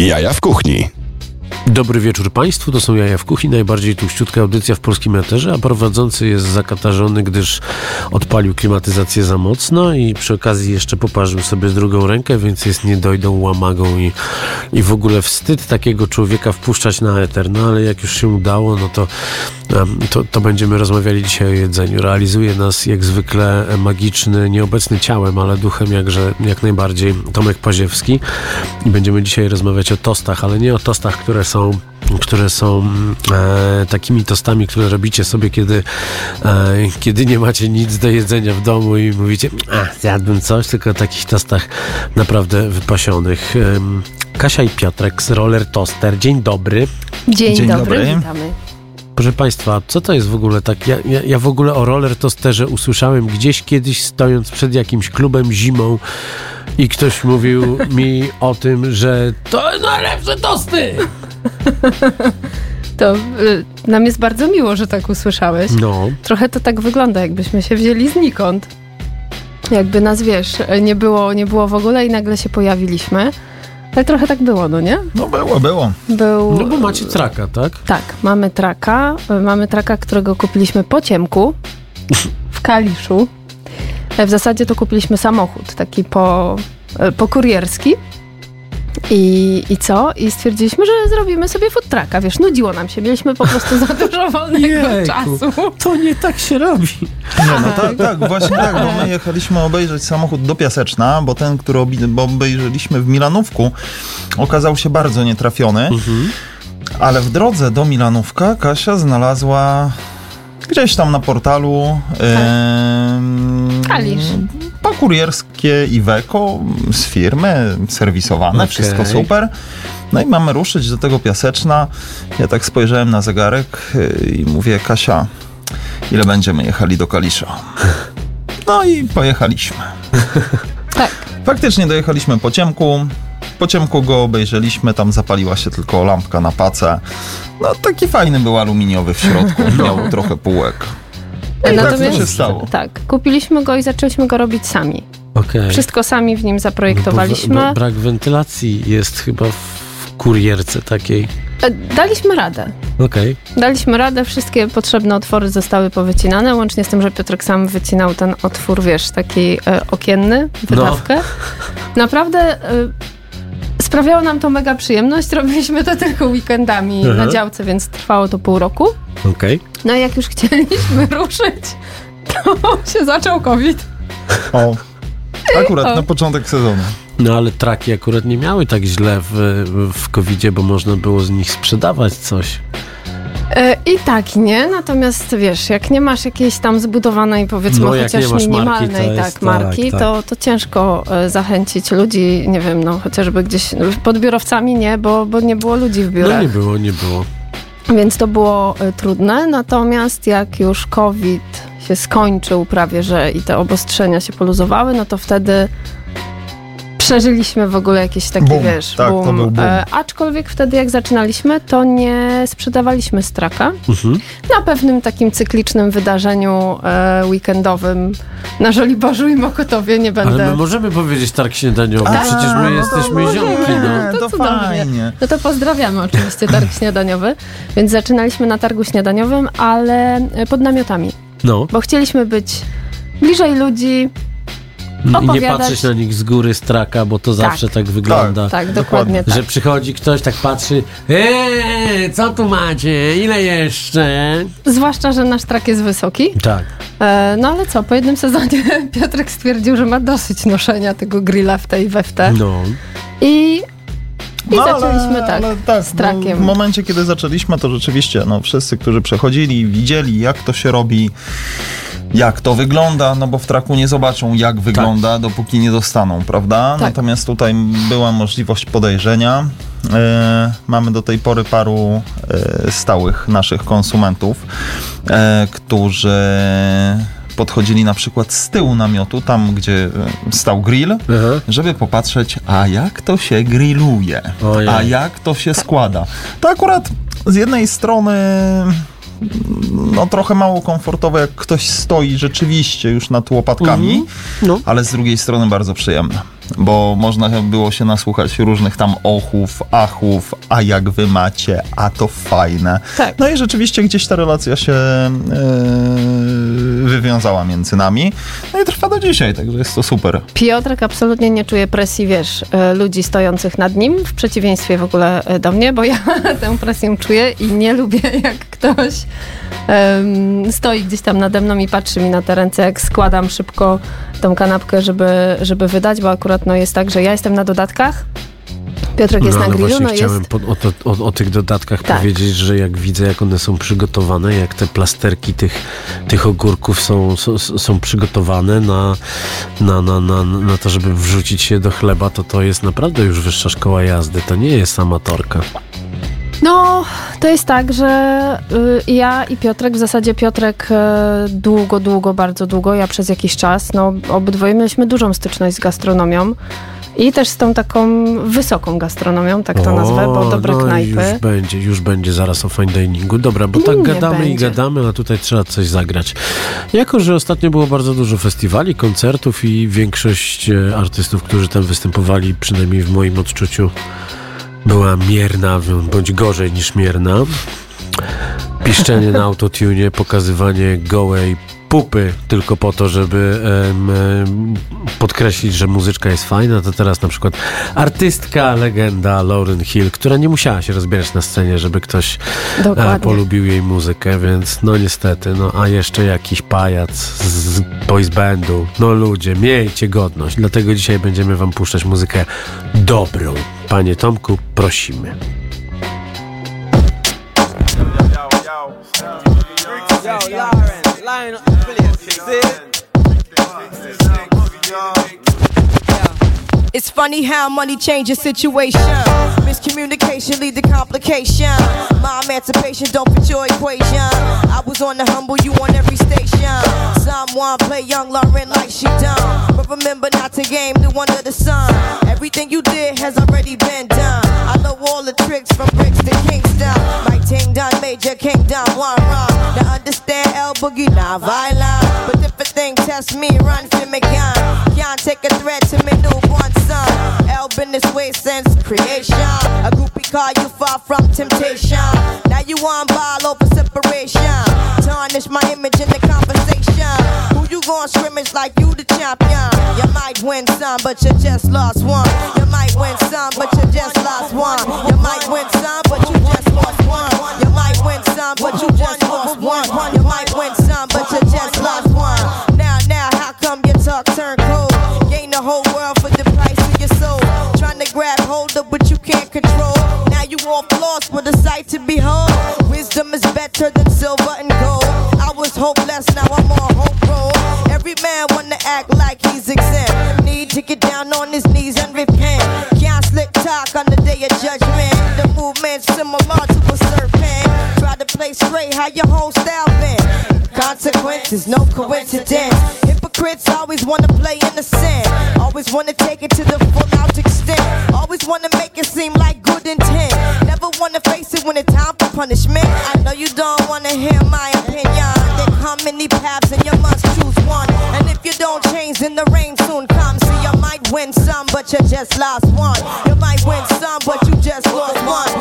Jaja w kuchni. Dobry wieczór Państwu, to są Jaja w Kuchni, najbardziej tuściutka audycja w polskim eterze, a prowadzący jest zakatarzony, gdyż odpalił klimatyzację za mocno i przy okazji jeszcze poparzył sobie z drugą rękę, więc jest niedojdą, łamagą i, i w ogóle wstyd takiego człowieka wpuszczać na eter. No ale jak już się udało, no to, to, to będziemy rozmawiali dzisiaj o jedzeniu. Realizuje nas jak zwykle magiczny, nieobecny ciałem, ale duchem jakże, jak najbardziej Tomek Paziewski i będziemy dzisiaj rozmawiać o tostach, ale nie o tostach, które są które są e, takimi tostami, które robicie sobie, kiedy, e, kiedy nie macie nic do jedzenia w domu i mówicie, a zjadłbym coś, tylko o takich tostach naprawdę wypasionych. Em, Kasia i Piotrek z Roller Toaster. Dzień dobry. Dzień, Dzień dobry, dobry. witamy. Proszę Państwa, co to jest w ogóle tak? Ja, ja, ja w ogóle o roller toasterze usłyszałem gdzieś kiedyś stojąc przed jakimś klubem zimą i ktoś mówił mi o tym, że to najlepsze tosty! To y, nam jest bardzo miło, że tak usłyszałeś. No, Trochę to tak wygląda, jakbyśmy się wzięli znikąd. Jakby nas, wiesz, nie było, nie było w ogóle i nagle się pojawiliśmy. Ale trochę tak było, no nie? No było, było. Był... no bo macie traka, tak? Tak, mamy traka. Mamy traka, którego kupiliśmy po ciemku w Kaliszu. E, W zasadzie to kupiliśmy samochód, taki po, e, po kurierski. I, I co? I stwierdziliśmy, że zrobimy sobie food trucka. Wiesz, nudziło nam się. Mieliśmy po prostu za dużo wolnego Jejku. czasu. To nie tak się robi. Nie, no tak, tak, właśnie tak, bo my jechaliśmy obejrzeć samochód do Piaseczna, bo ten, który obejrzeliśmy w Milanówku, okazał się bardzo nietrafiony, ale w drodze do Milanówka Kasia znalazła gdzieś tam na portalu em, Kalisz. po kurierskie Iveco z firmy, serwisowane, Okej. wszystko super. No i mamy ruszyć do tego Piaseczna. Ja tak spojrzałem na zegarek y, i mówię, Kasia, ile będziemy jechali do Kalisza? No i pojechaliśmy. Tak. Faktycznie dojechaliśmy po ciemku. Po ciemku go obejrzeliśmy, tam zapaliła się tylko lampka na pace. No taki fajny był aluminiowy w środku, miał trochę półek. No i tak to się stało. tak, kupiliśmy go i zaczęliśmy go robić sami. Okej. Wszystko sami w nim zaprojektowaliśmy. No bo, bo brak wentylacji jest chyba w kurierce takiej. E, Daliśmy radę. Okej. Daliśmy radę, wszystkie potrzebne otwory zostały powycinane, łącznie z tym, że Piotrek sam wycinał ten otwór, wiesz, taki e, okienny, wydawkę. Naprawdę e, sprawiało nam to mega przyjemność. Robiliśmy to tylko weekendami Aha. na działce, więc trwało to pół roku. Okej. No i jak już chcieliśmy ruszyć, to się zaczął COVID. O, akurat O. na początek sezonu. No ale traki akurat nie miały tak źle w, w covid bo można było z nich sprzedawać coś. E, I tak, nie? Natomiast wiesz, jak nie masz jakiejś tam zbudowanej, powiedzmy, No, chociaż marki, minimalnej jest- tak, marki, tak. To, to ciężko e, zachęcić ludzi, nie wiem, no chociażby gdzieś pod biurowcami nie, bo, bo nie było ludzi w No biurach. nie było, nie było. Więc to było e, trudne. Natomiast jak już COVID się skończył prawie, że i te obostrzenia się poluzowały, no to wtedy przeżyliśmy w ogóle jakiś taki, Boom. wiesz, Tak, to boom. był boom. E, aczkolwiek wtedy jak zaczynaliśmy, to nie sprzedawaliśmy straka. Mhm. Na pewnym takim cyklicznym wydarzeniu e, weekendowym na Żoliborzu i Mokotowie nie będę... Ale my możemy powiedzieć targ śniadaniowy, A, przecież my no to jesteśmy możemy. ziomki, no. to, To cudownie. fajnie. No to pozdrawiamy oczywiście targ śniadaniowy. Więc zaczynaliśmy na targu śniadaniowym, ale pod namiotami, No, bo chcieliśmy być bliżej ludzi. I nie opowiadać- patrzeć na nich z góry, z traka, bo to zawsze tak wygląda. Tak, Dokładnie. dokładnie tak. Że przychodzi ktoś, tak patrzy, eee, co tu macie, ile jeszcze? Zwłaszcza, że nasz trak jest wysoki. Tak. E, no ale co, po jednym sezonie Piotrek stwierdził, że ma dosyć noszenia tego grilla w tej we w te. No. I, i No, zaczęliśmy tak, tak z no, trakiem. w momencie, kiedy zaczęliśmy, to rzeczywiście no, wszyscy, którzy przechodzili, widzieli, jak to się robi, jak to wygląda, no bo w traku nie zobaczą, jak wygląda, dopóki nie dostaną, prawda? Tak. Natomiast tutaj była możliwość podejrzenia. E, mamy do tej pory paru e, stałych naszych konsumentów, e, którzy podchodzili na przykład z tyłu namiotu, tam gdzie e, stał grill, żeby popatrzeć, a jak to się grilluje, Ojej. a jak to się składa. To akurat z jednej strony no trochę mało komfortowe, jak ktoś stoi rzeczywiście już nad łopatkami, Mhm. No. ale z drugiej strony bardzo przyjemne. Bo można było się nasłuchać różnych tam ochów, achów, a jak wy macie, a to fajne. Tak. No i rzeczywiście gdzieś ta relacja się yy, wywiązała między nami. No i trwa do dzisiaj, także jest to super. Piotrek absolutnie nie czuje presji, wiesz, e, ludzi stojących nad nim, w przeciwieństwie w ogóle e, do mnie, bo ja tę presję czuję i nie lubię, jak ktoś em, stoi gdzieś tam nade mną i patrzy mi na te ręce, jak składam szybko tą kanapkę, żeby, żeby wydać, bo akurat no, jest tak, że ja jestem na dodatkach, Piotrek jest no, na ale grillu, właśnie no chciałem jest... po, o, o, o tych dodatkach Tak. powiedzieć, że jak widzę, jak one są przygotowane, jak te plasterki tych, tych ogórków są, są, są przygotowane na, na, na, na, na to, żeby wrzucić je do chleba, to to jest naprawdę już wyższa szkoła jazdy. To nie jest amatorka. No, to jest tak, że y, ja i Piotrek, w zasadzie Piotrek y, długo, długo, bardzo długo, ja przez jakiś czas, no obydwoje mieliśmy dużą styczność z gastronomią i też z tą taką wysoką gastronomią, tak to O, nazwę, bo dobre no i knajpy. Już będzie, już będzie zaraz o fine diningu. Dobra, bo tak Nie gadamy i będzie. gadamy, a tutaj trzeba coś zagrać. Jako, że ostatnio było bardzo dużo festiwali, koncertów i większość e, artystów, którzy tam występowali, przynajmniej w moim odczuciu, była mierna, bądź gorzej niż mierna. Piszczenie na autotune, pokazywanie gołej pupy tylko po to, żeby em, podkreślić, że muzyczka jest fajna, to teraz na przykład artystka, legenda Lauren Hill, która nie musiała się rozbierać na scenie, żeby ktoś e, Dokładnie. polubił jej muzykę, więc no niestety, no a jeszcze jakiś pajac z boys bandu, no ludzie, miejcie godność, dlatego dzisiaj będziemy wam puszczać muzykę dobrą. Panie Tomku, prosimy. Yo, Lauren, I ain't no see? It's funny how money changes situation. Miscommunication lead to complication. My emancipation don't fit your equation. I was on the humble, you on every station. Someone play young Lauren like she done. But remember not to game new under the sun. Everything you did has already been done. I know all the tricks from bricks to Kingston. My ting done, major kingdom, one run. Now understand L Boogie, not violent. But if a thing test me, run for me gun. Can't take a threat way since creation. A groupie call you far from temptation. Now you on ball over separation. Tarnish my image in the conversation. Who you gon' scrimmage like you the champion? You might win some, but you just lost one. You might win Better than silver and gold. I was hopeless, now I'm on hope. Every man wanna act like he's exempt. Need to get down on his knees and repent. Can't slick talk on the day of judgment. The movement's similar to a serpent. Try to play straight, how your whole style been. Consequences, no coincidence. Hypocrites always wanna play innocent. Always wanna take it to the full out extent. Always wanna make it seem like when it's time for punishment. I know you don't wanna hear my opinion. There come many paths and you must choose one. And if you don't change, then the rain soon comes. So you might win some, but you just lost one. You might win some, but you just lost one.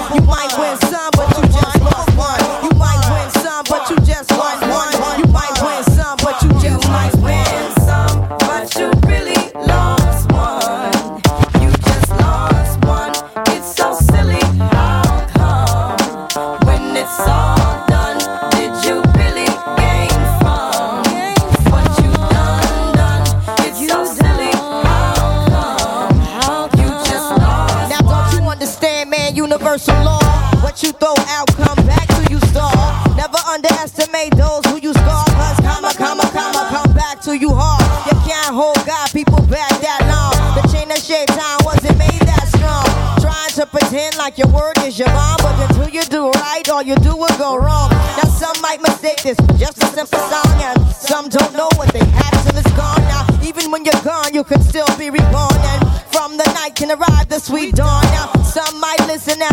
Universal law? What you throw out, come back to you stall. Never underestimate those who you scar. Cause comma, comma, comma, come back to you hard. You can't hold God, people back that long. The chain of shaitan wasn't made that strong. Trying to pretend like your word is your bond, but until you do right, all you do will go wrong. Now some might mistake this just a simple song, and some don't know what they have till it's gone. Now even when you're gone, you can still be reborn, and from the night can arrive the sweet dawn. Now some might listen and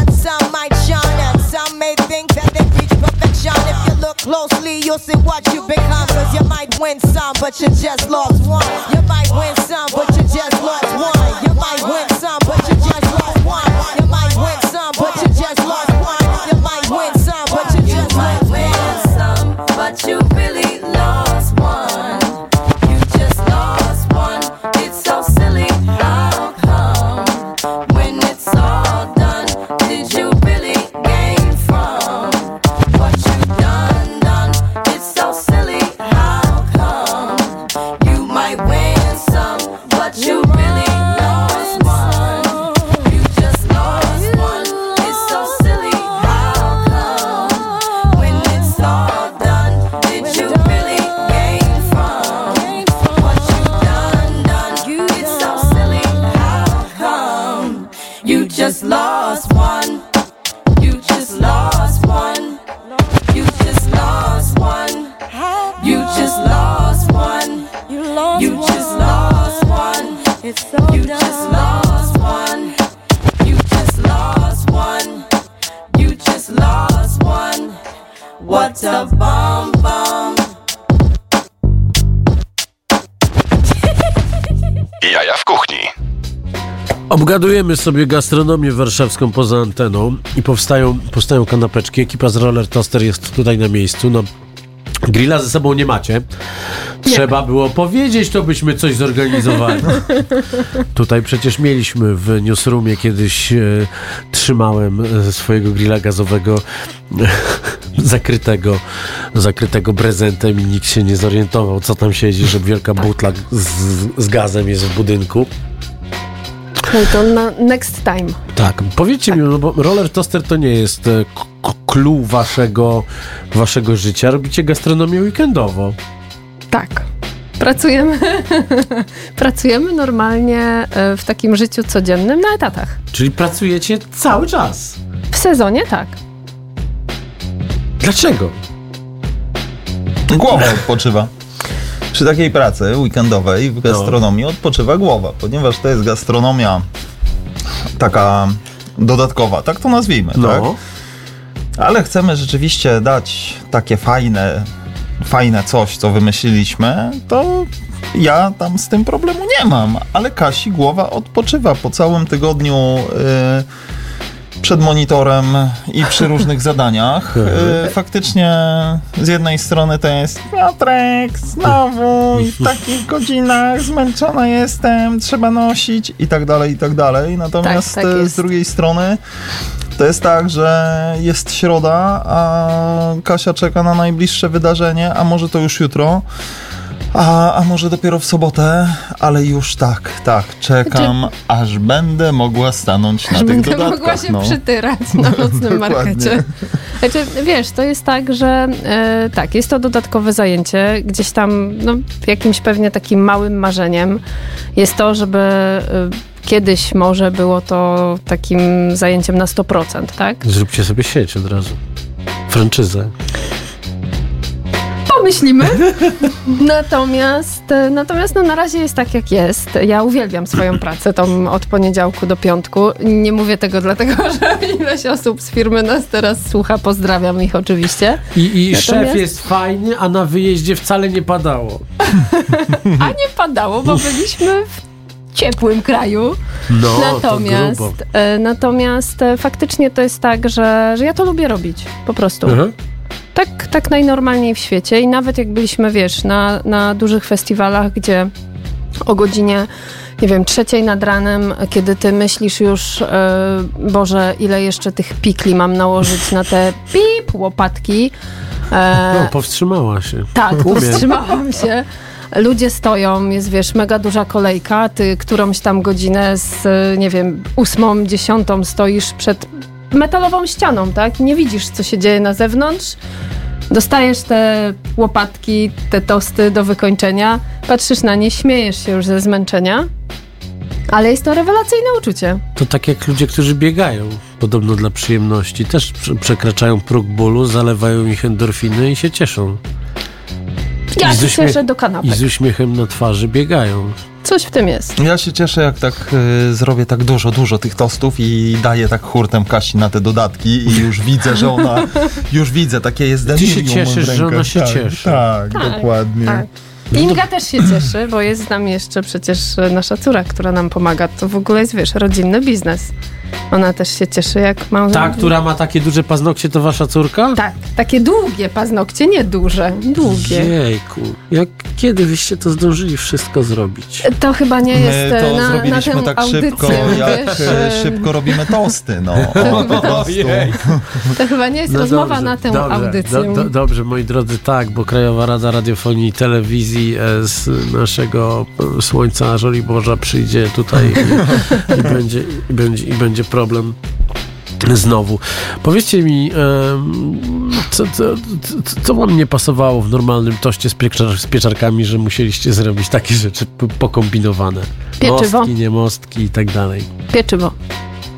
you'll see what you become. Cause you might win some, but you just lost one. You might win some, What a bum bum. Jaja w kuchni. Obgadujemy sobie gastronomię warszawską poza anteną i powstają, powstają kanapeczki. Ekipa z Roller Toaster jest tutaj na miejscu. No, grilla ze sobą nie macie. Trzeba było powiedzieć, to byśmy coś zorganizowali. tutaj przecież mieliśmy w newsroomie kiedyś e, trzymałem e, swojego grilla gazowego zakrytego, zakrytego prezentem i nikt się nie zorientował, co tam siedzi, że wielka butla z, z gazem jest w budynku. No to na next time. Tak, powiedzcie mi, no bo roller toaster to nie jest e, clue waszego, waszego życia. Robicie gastronomię weekendowo. Tak. Pracujemy, pracujemy normalnie e, w takim życiu codziennym na etatach. Czyli pracujecie cały czas. W sezonie tak. Dlaczego? Głowa odpoczywa. Przy takiej pracy weekendowej w gastronomii odpoczywa głowa, ponieważ to jest gastronomia taka dodatkowa, tak to nazwijmy, tak? No. Ale chcemy rzeczywiście dać takie fajne, fajne coś, co wymyśliliśmy, to ja tam z tym problemu nie mam, ale Kasi głowa odpoczywa po całym tygodniu y, przed monitorem i przy różnych zadaniach. Y, faktycznie z jednej strony to jest Piotrek, znowu i w takich godzinach zmęczona jestem, trzeba nosić i tak dalej, i tak dalej. Natomiast tak y, jest. z drugiej strony to jest tak, że jest środa, a Kasia czeka na najbliższe wydarzenie, a może to już jutro. A, a może dopiero w sobotę, ale już tak, tak, czekam, aż będę mogła stanąć na Że tych będę dodatkach. mogła się no. przytyrać na nocnym markecie. Znaczy, wiesz, to jest tak, że e, tak, jest to dodatkowe zajęcie. Gdzieś tam, no, jakimś pewnie takim małym marzeniem jest to, żeby e, kiedyś może było to takim zajęciem na 100%, tak? Zróbcie sobie sieć od razu. Franczyzę. Pomyślimy. natomiast e, natomiast no, na razie jest tak, jak jest. Ja uwielbiam swoją pracę tą od poniedziałku do piątku. Nie mówię tego dlatego, że ileś osób z firmy nas teraz słucha. Pozdrawiam ich oczywiście. I, i szef Natomiast- jest fajny, a na wyjeździe wcale nie padało. A nie padało, bo byliśmy w ciepłym kraju. No, natomiast to grubo. e, natomiast e, faktycznie to jest tak, że, że ja to lubię robić. Po prostu. Aha. Tak, tak najnormalniej w świecie i nawet jak byliśmy, wiesz, na, na dużych festiwalach, gdzie o godzinie, nie wiem, trzeciej nad ranem, kiedy ty myślisz już, e, Boże, ile jeszcze tych pikli mam nałożyć na te pip łopatki. E, No, powstrzymała się. tak, Umiem. powstrzymałam się. Ludzie stoją, jest wiesz, mega duża kolejka, ty którąś tam godzinę z, nie wiem, ósmą, dziesiątą stoisz przed metalową ścianą, tak? Nie widzisz, co się dzieje na zewnątrz. Dostajesz te łopatki, te tosty do wykończenia, patrzysz na nie, śmiejesz się już ze zmęczenia, ale jest to rewelacyjne uczucie. To tak jak ludzie, którzy biegają, podobno dla przyjemności, też prze- przekraczają próg bólu, zalewają ich endorfiny i się cieszą. Ja I z się cieszę do I kanapek. z uśmiechem na twarzy biegają. Coś w tym jest. Ja się cieszę, jak tak y, zrobię tak dużo, dużo tych tostów i daję tak hurtem Kasi na te dodatki i już widzę, że ona, już widzę, takie jest Ty się delirium cieszysz, że ona się tak, cieszy. Tak, Tak, dokładnie. Tak. Inga też się cieszy, bo jest z nami jeszcze przecież nasza córa, która nam pomaga. To w ogóle jest, wiesz, rodzinny biznes. Ona też się cieszy, jak ma... Ta, która ma takie duże paznokcie, to wasza córka? Tak, takie długie paznokcie, nie duże, długie. Jejku, jak kiedy wyście to zdążyli wszystko zrobić? To chyba nie jest My e, to na, na zrobiliśmy tę tak audycję, szybko, jak wiesz, e, e, szybko robimy tosty, no. O, po prostu. To chyba nie jest No rozmowa dobrze, na tę dobrze, audycję. Do, do, dobrze, moi drodzy, tak, bo Krajowa Rada Radiofonii i Telewizji e, z naszego e, Słońca Żoliborza przyjdzie tutaj i, i, będzie, i, będzie, i będzie problem. Znowu. Powiedzcie mi, co, co, co, wam nie pasowało w normalnym toście z, pieczar, z pieczarkami, że musieliście zrobić takie rzeczy pokombinowane? Pieczywo. Mostki, nie mostki i tak dalej. Pieczywo.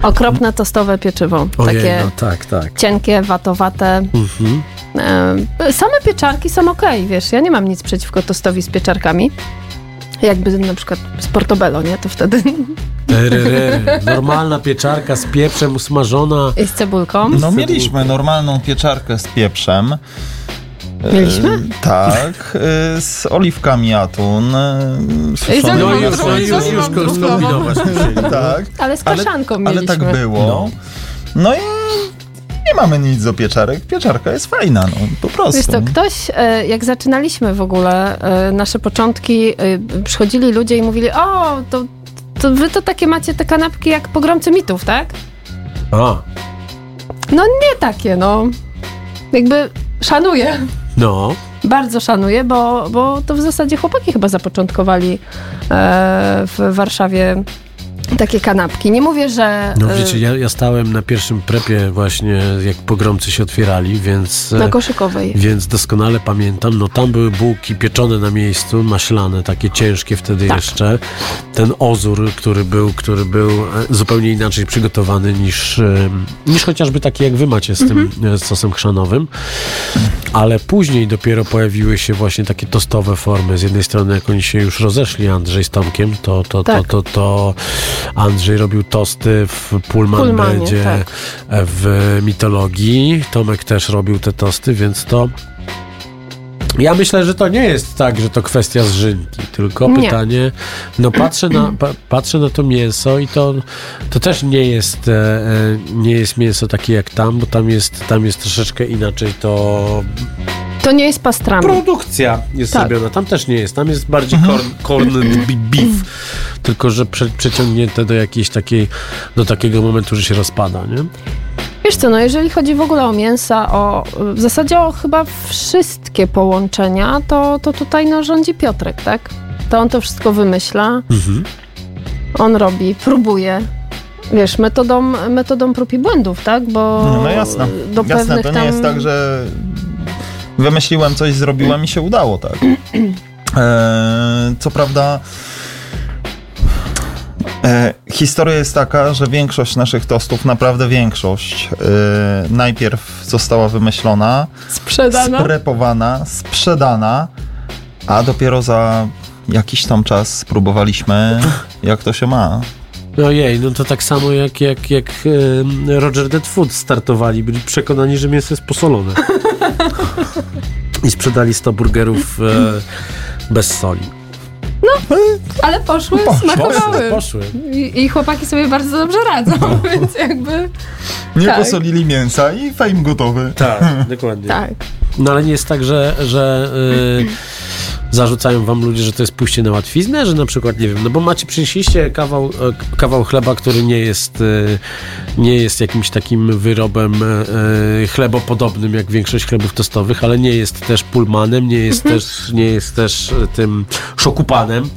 Okropne tostowe pieczywo. Ojej, Takie no tak, tak. cienkie, watowate. Mhm. Same pieczarki są ok, wiesz, ja nie mam nic przeciwko tostowi z pieczarkami. Jakby na przykład z portobello, nie? To wtedy. Normalna pieczarka z pieprzem usmażona. i z cebulką. No mieliśmy normalną pieczarkę z pieprzem. Mieliśmy? E, tak, e, z oliwkami atun. e, suszonymi No już, no już, już, musieli. Tak, Ale z ale, kaszanką ale mieliśmy. tak było. No. No. i nie mamy nic do pieczarek. Pieczarka jest fajna, no po prostu. Wiesz co, ktoś, e, jak zaczynaliśmy w ogóle e, nasze początki, e, przychodzili ludzie i mówili, o, to, to wy to takie macie te kanapki jak pogromcy mitów, tak? A, No nie takie, no. Jakby szanuję, no. bardzo szanuję, bo, bo to w zasadzie chłopaki chyba zapoczątkowali e, w Warszawie takie kanapki. Nie mówię, że No e, wiecie, ja, ja stałem na pierwszym prepie właśnie, jak pogromcy się otwierali, więc... na e, koszykowej. Więc doskonale pamiętam, no tam były bułki pieczone na miejscu, maślane, takie ciężkie wtedy Tak. jeszcze. Ten ozór, który był, który był e, zupełnie inaczej przygotowany niż, niż chociażby taki jak wy macie z Mhm. tym z sosem chrzanowym. Ale później dopiero pojawiły się właśnie takie tostowe formy. Z jednej strony jak oni się już rozeszli, Andrzej z Tomkiem, to, to, Tak. to, to, to Andrzej robił tosty w Pullman Pullmanie, tak. w mitologii. Tomek też robił te tosty, więc to. Ja myślę, że to nie jest tak, że to kwestia zżynki, tylko Nie. pytanie, no patrzę na, pa, patrzę na to mięso i to, to też nie jest, e, e, nie jest mięso takie jak tam, bo tam jest, tam jest troszeczkę inaczej to To nie jest pastrami. produkcja jest Tak. zrobiona, tam też nie jest, tam jest bardziej corn, corned bi- beef, tylko że prze, przeciągnięte do jakiejś takiej, do takiego momentu, że się rozpada, nie? Wiesz co, no jeżeli chodzi w ogóle o mięsa, o w zasadzie o chyba wszystkie połączenia, to, to tutaj no, rządzi Piotrek, tak? To on to wszystko wymyśla, Mhm. on robi, próbuje. Wiesz, metodą, metodą prób i błędów, tak? Bo No, no jasne. do Jasne, pewnych to nie tam... jest tak, że wymyśliłem coś, zrobiłem i się udało, tak. E, co prawda e, historia jest taka, że większość naszych tostów, naprawdę większość, e, najpierw została wymyślona, Sprzedana. sprepowana, sprzedana, a dopiero za jakiś tam czas spróbowaliśmy, jak to się ma. Ojej, no to tak samo jak, jak, jak Roger Dead Food startowali, byli przekonani, że mięso jest posolone. I sprzedali 100 burgerów e, bez soli. Ale poszły, Poszły, smakowały. poszły. I, I chłopaki sobie bardzo dobrze radzą, więc jakby Nie Tak. posolili mięsa i fame gotowy. Tak, dokładnie. tak. No ale nie jest tak, że, że y, zarzucają wam ludzie, że to jest pójście na łatwiznę, że na przykład, nie wiem, no bo macie, przynieśliście kawał, e, kawał chleba, który nie jest, y, nie jest jakimś takim wyrobem y, chlebopodobnym, jak większość chlebów tostowych, ale nie jest też pulmanem, nie jest też, nie jest też tym szokupanem.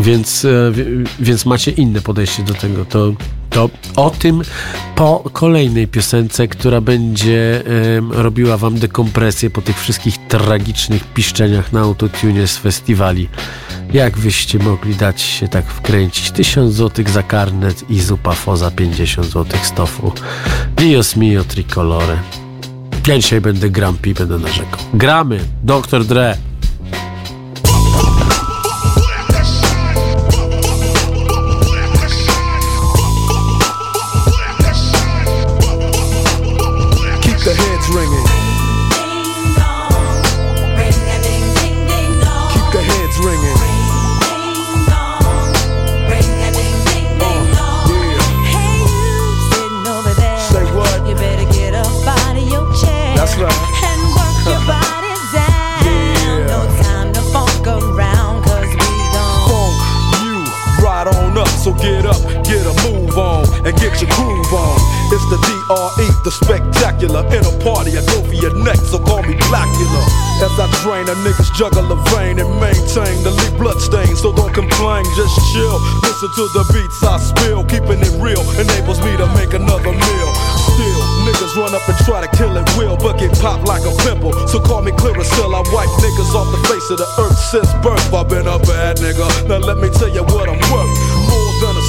Więc, e, wi- więc macie inne podejście do tego. To, to o tym po kolejnej piosence, która będzie em, robiła wam dekompresję po tych wszystkich tragicznych piszczeniach na autotune z festiwali. Jak wyście mogli dać się tak wkręcić? 1000 zł za karnet i zupa foza 50 zł z tofu. Dios mio tricolore. Ja dzisiaj będę grampi, będę narzekał. Gramy, Dr. Dre. The spectacular. In a party, I go for your neck, so call me Blackula. As I drain a nigga's juggle of vein and maintain the leave blood stain, so don't complain, just chill. Listen to the beats I spill, keeping it real enables me to make another meal. Still, niggas run up and try to kill it will, but get popped like a pimple. So call me Clearasil, I wipe niggas off the face of the earth since birth. I've been a bad nigga. Now let me tell you what I'm worth.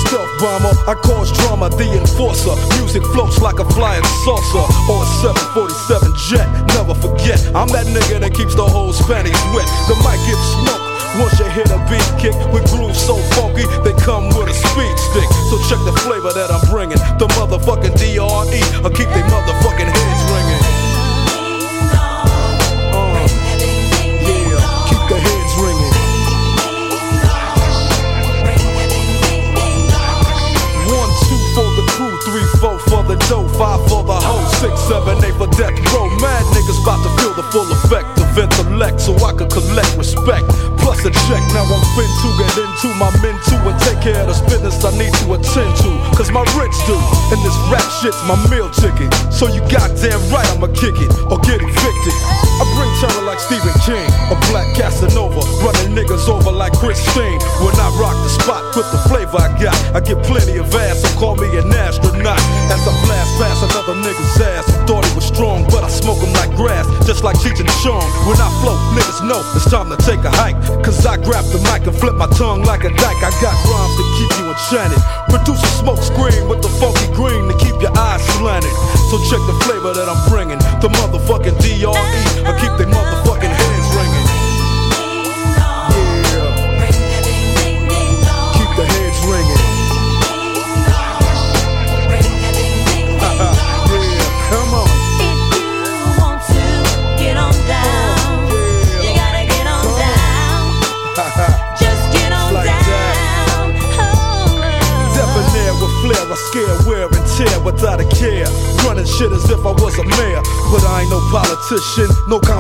Stealth bomber. I cause drama, the enforcer. Music floats like a flying saucer or a 747 jet. Never forget, I'm that nigga that keeps the whole Spanish wet. The mic gives smoke. Once you hit a beat kick with grooves so funky, they come with a speed stick. So check the flavor that I'm bringing. The motherfucking DRE. I'll keep they motherfucking dough, five for the hoe, six, seven, eight for death row. Mad niggas about to feel the full effect of intellect so I can collect respect. Plus a check, now I'm fin to get into my men too and take care of this business I need to attend to. Cause my rich do, and this rap shit's my meal ticket. So you goddamn right I'ma kick it or get evicted. I bring terror like Stephen King, a black Casanova, running niggas over like Christine. When I rock the spot with the flavor I got, I get plenty of ass, so call me an astronaut. As I blast past another nigga's ass, who thought he was strong, but I smoke him like grass, just like Cheech and Chong. When I flow, niggas know it's time to take a hike. Cause I grab the mic and flip my tongue like a dyke. I got rhymes to keep you enchanted. Produce a smoke screen with the funky green to keep your eyes slanted. So check the flavor that I'm bringing. The motherfucking DRE. I keep they motherfucking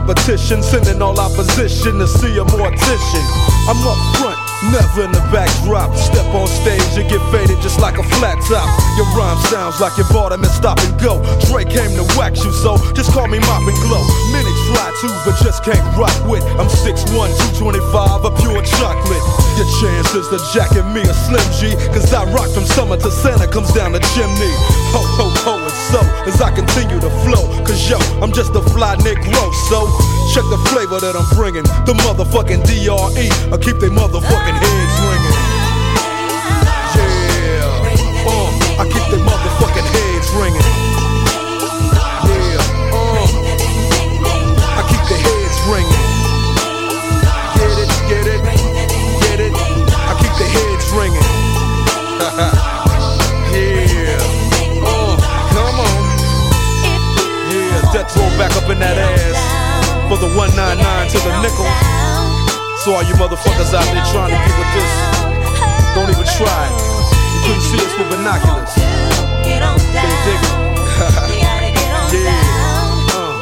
competition. Sending all opposition to see a mortician. I'm up front, never in the backdrop. Step on stage and get faded just like a flat top. Your rhyme sounds like you bought them and stop and go. Dre came to wax you, so just call me Mop and Glow. Many try to, but just can't rock with. I'm 6'1, 225, a pure chocolate. Your chances to jacket me a Slim G, cause I rock from summer to Santa comes down the chimney. Ho, ho, ho, and so as I continue to flow, cause yo, I'm just a fly Negro, so check the flavor that I'm bringing. The motherfucking DRE, I keep they motherfucking heads ringing. Yeah, uh, I keep they motherfucking heads ringing. Back up in that ass for the 199 to the nickel. So all you motherfuckers out there trying to get with this, don't even try. You couldn't see us with binoculars. You dig it? yeah. Uh,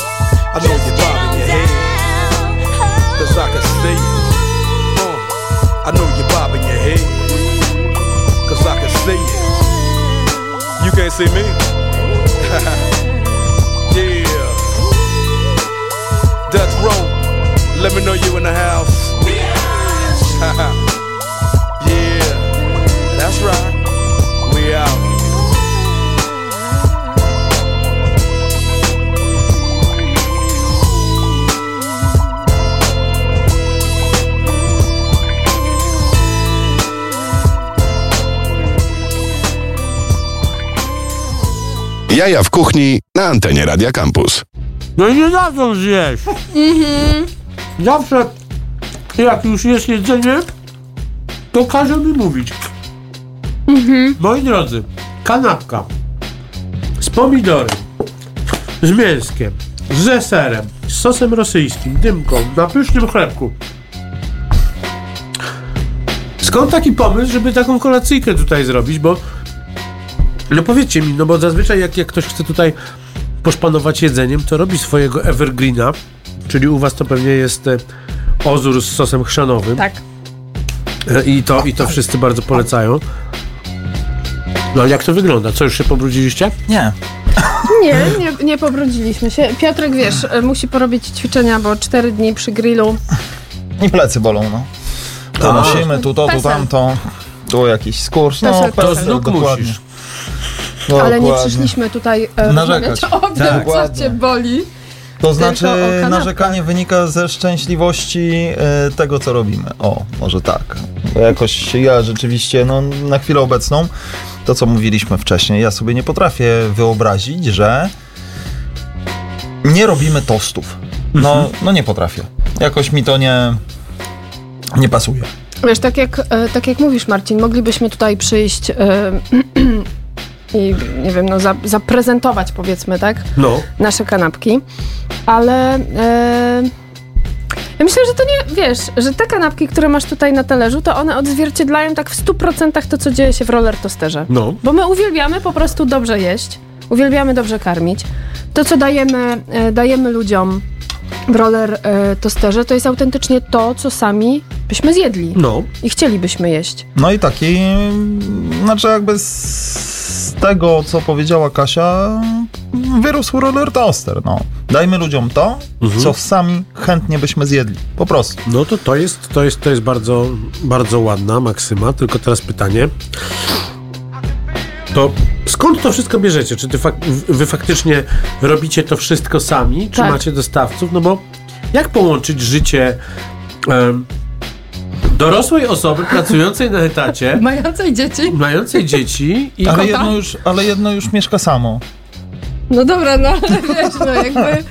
I know you're bobbing your head, cause I can see you. Uh, I know you're bobbing your head, cause I can see you. You can't see me? Death Row, let me know you in the house. yeah, that's right. We out. Jaja w kuchni na antenie Radia Campus. No i nie dadzą zjeść. Zawsze jak już jest jedzenie, to każą mi mówić. Moi drodzy, kanapka z pomidorem, z mięskiem, z deserem, z sosem rosyjskim, dymką, na pysznym chlebku. Skąd taki pomysł, żeby taką kolacyjkę tutaj zrobić, bo no powiedzcie mi, no bo zazwyczaj jak, jak ktoś chce tutaj poszpanować jedzeniem, to robi swojego evergreena, czyli u was to pewnie jest e, ozór z sosem chrzanowym. Tak. E, I to, I to wszyscy bardzo polecają. No ale jak to wygląda? Co, już się pobrudziliście? Nie. Nie, nie, nie pobrudziliśmy się. Piotrek, wiesz, e, musi porobić ćwiczenia, bo cztery dni przy grillu. I plecy bolą, no. To A. nosimy, tu to, tu tamto. Tu jakiś skurcz. No, Pesel, To pesel. dokładnie. musisz. Ale nie przyszliśmy tutaj e, Narzekać. o tym, co Dokładnie. cię boli. To znaczy, narzekanie wynika ze szczęśliwości e, tego, co robimy. O, może tak. Bo jakoś ja rzeczywiście, no, na chwilę obecną, to co mówiliśmy wcześniej, ja sobie nie potrafię wyobrazić, że nie robimy tostów. No, no nie potrafię. Jakoś mi to nie, nie pasuje. Wiesz, tak jak, e, tak jak mówisz, Marcin, moglibyśmy tutaj przyjść e, i, nie wiem, no, za, zaprezentować, powiedzmy, tak, No. nasze kanapki, ale e, ja myślę, że to nie, wiesz, że te kanapki, które masz tutaj na talerzu, to one odzwierciedlają tak w 100% to, co dzieje się w roller tosterze. No. Bo my uwielbiamy po prostu dobrze jeść, uwielbiamy dobrze karmić. To, co dajemy, e, dajemy ludziom w roller e, tosterze, to jest autentycznie to, co sami byśmy zjedli No. i chcielibyśmy jeść. No i taki, znaczy jakby z tego, co powiedziała Kasia, wyrósł roller toaster, no. Dajmy ludziom to, co sami chętnie byśmy zjedli. Po prostu. No to to jest, to jest, to jest bardzo, bardzo ładna maksyma, tylko teraz pytanie. To skąd to wszystko bierzecie? Czy ty fak- wy faktycznie robicie to wszystko sami, czy Tak. macie dostawców? No bo jak połączyć życie em, dorosłej osoby pracującej na etacie, Mającej dzieci? mającej dzieci i Ale jedno, już, ale jedno już mieszka samo. No dobra, no ale wiesz, no jakby...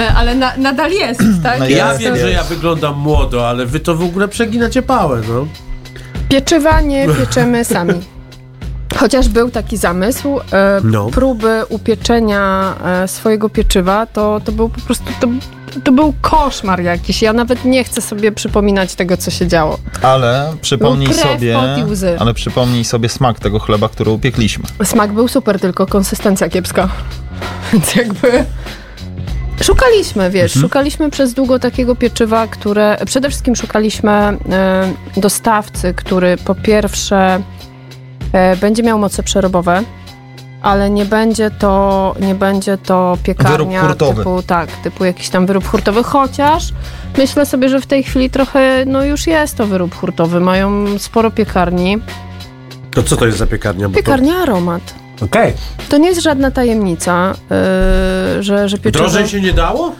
e, Ale na, nadal jest, tak? No ja jest, wiem, jest. że ja wyglądam młodo, ale wy to w ogóle przeginacie pałę, no. Pieczywa nie pieczemy sami. Chociaż był taki zamysł e, No. próby upieczenia e, swojego pieczywa, to, to był po prostu to, to był koszmar jakiś. Ja nawet nie chcę sobie przypominać tego, co się działo. Ale przypomnij krew, sobie, ale przypomnij sobie smak tego chleba, który upiekliśmy. Smak był super, tylko konsystencja kiepska. Więc jakby. Szukaliśmy, wiesz, szukaliśmy przez długo takiego pieczywa, które. Przede wszystkim szukaliśmy e, dostawcy, który po pierwsze będzie miał moce przerobowe, ale nie będzie to, nie będzie to piekarnia Wyrób hurtowy. typu, tak, typu jakiś tam wyrób hurtowy, chociaż myślę sobie, że w tej chwili trochę, no już jest to wyrób hurtowy, mają sporo piekarni. To co to jest za piekarnia? Bo to- Piekarnia aromat. Okej. To nie jest żadna tajemnica, yy, że, że pieczywo... Drożej się nie dało?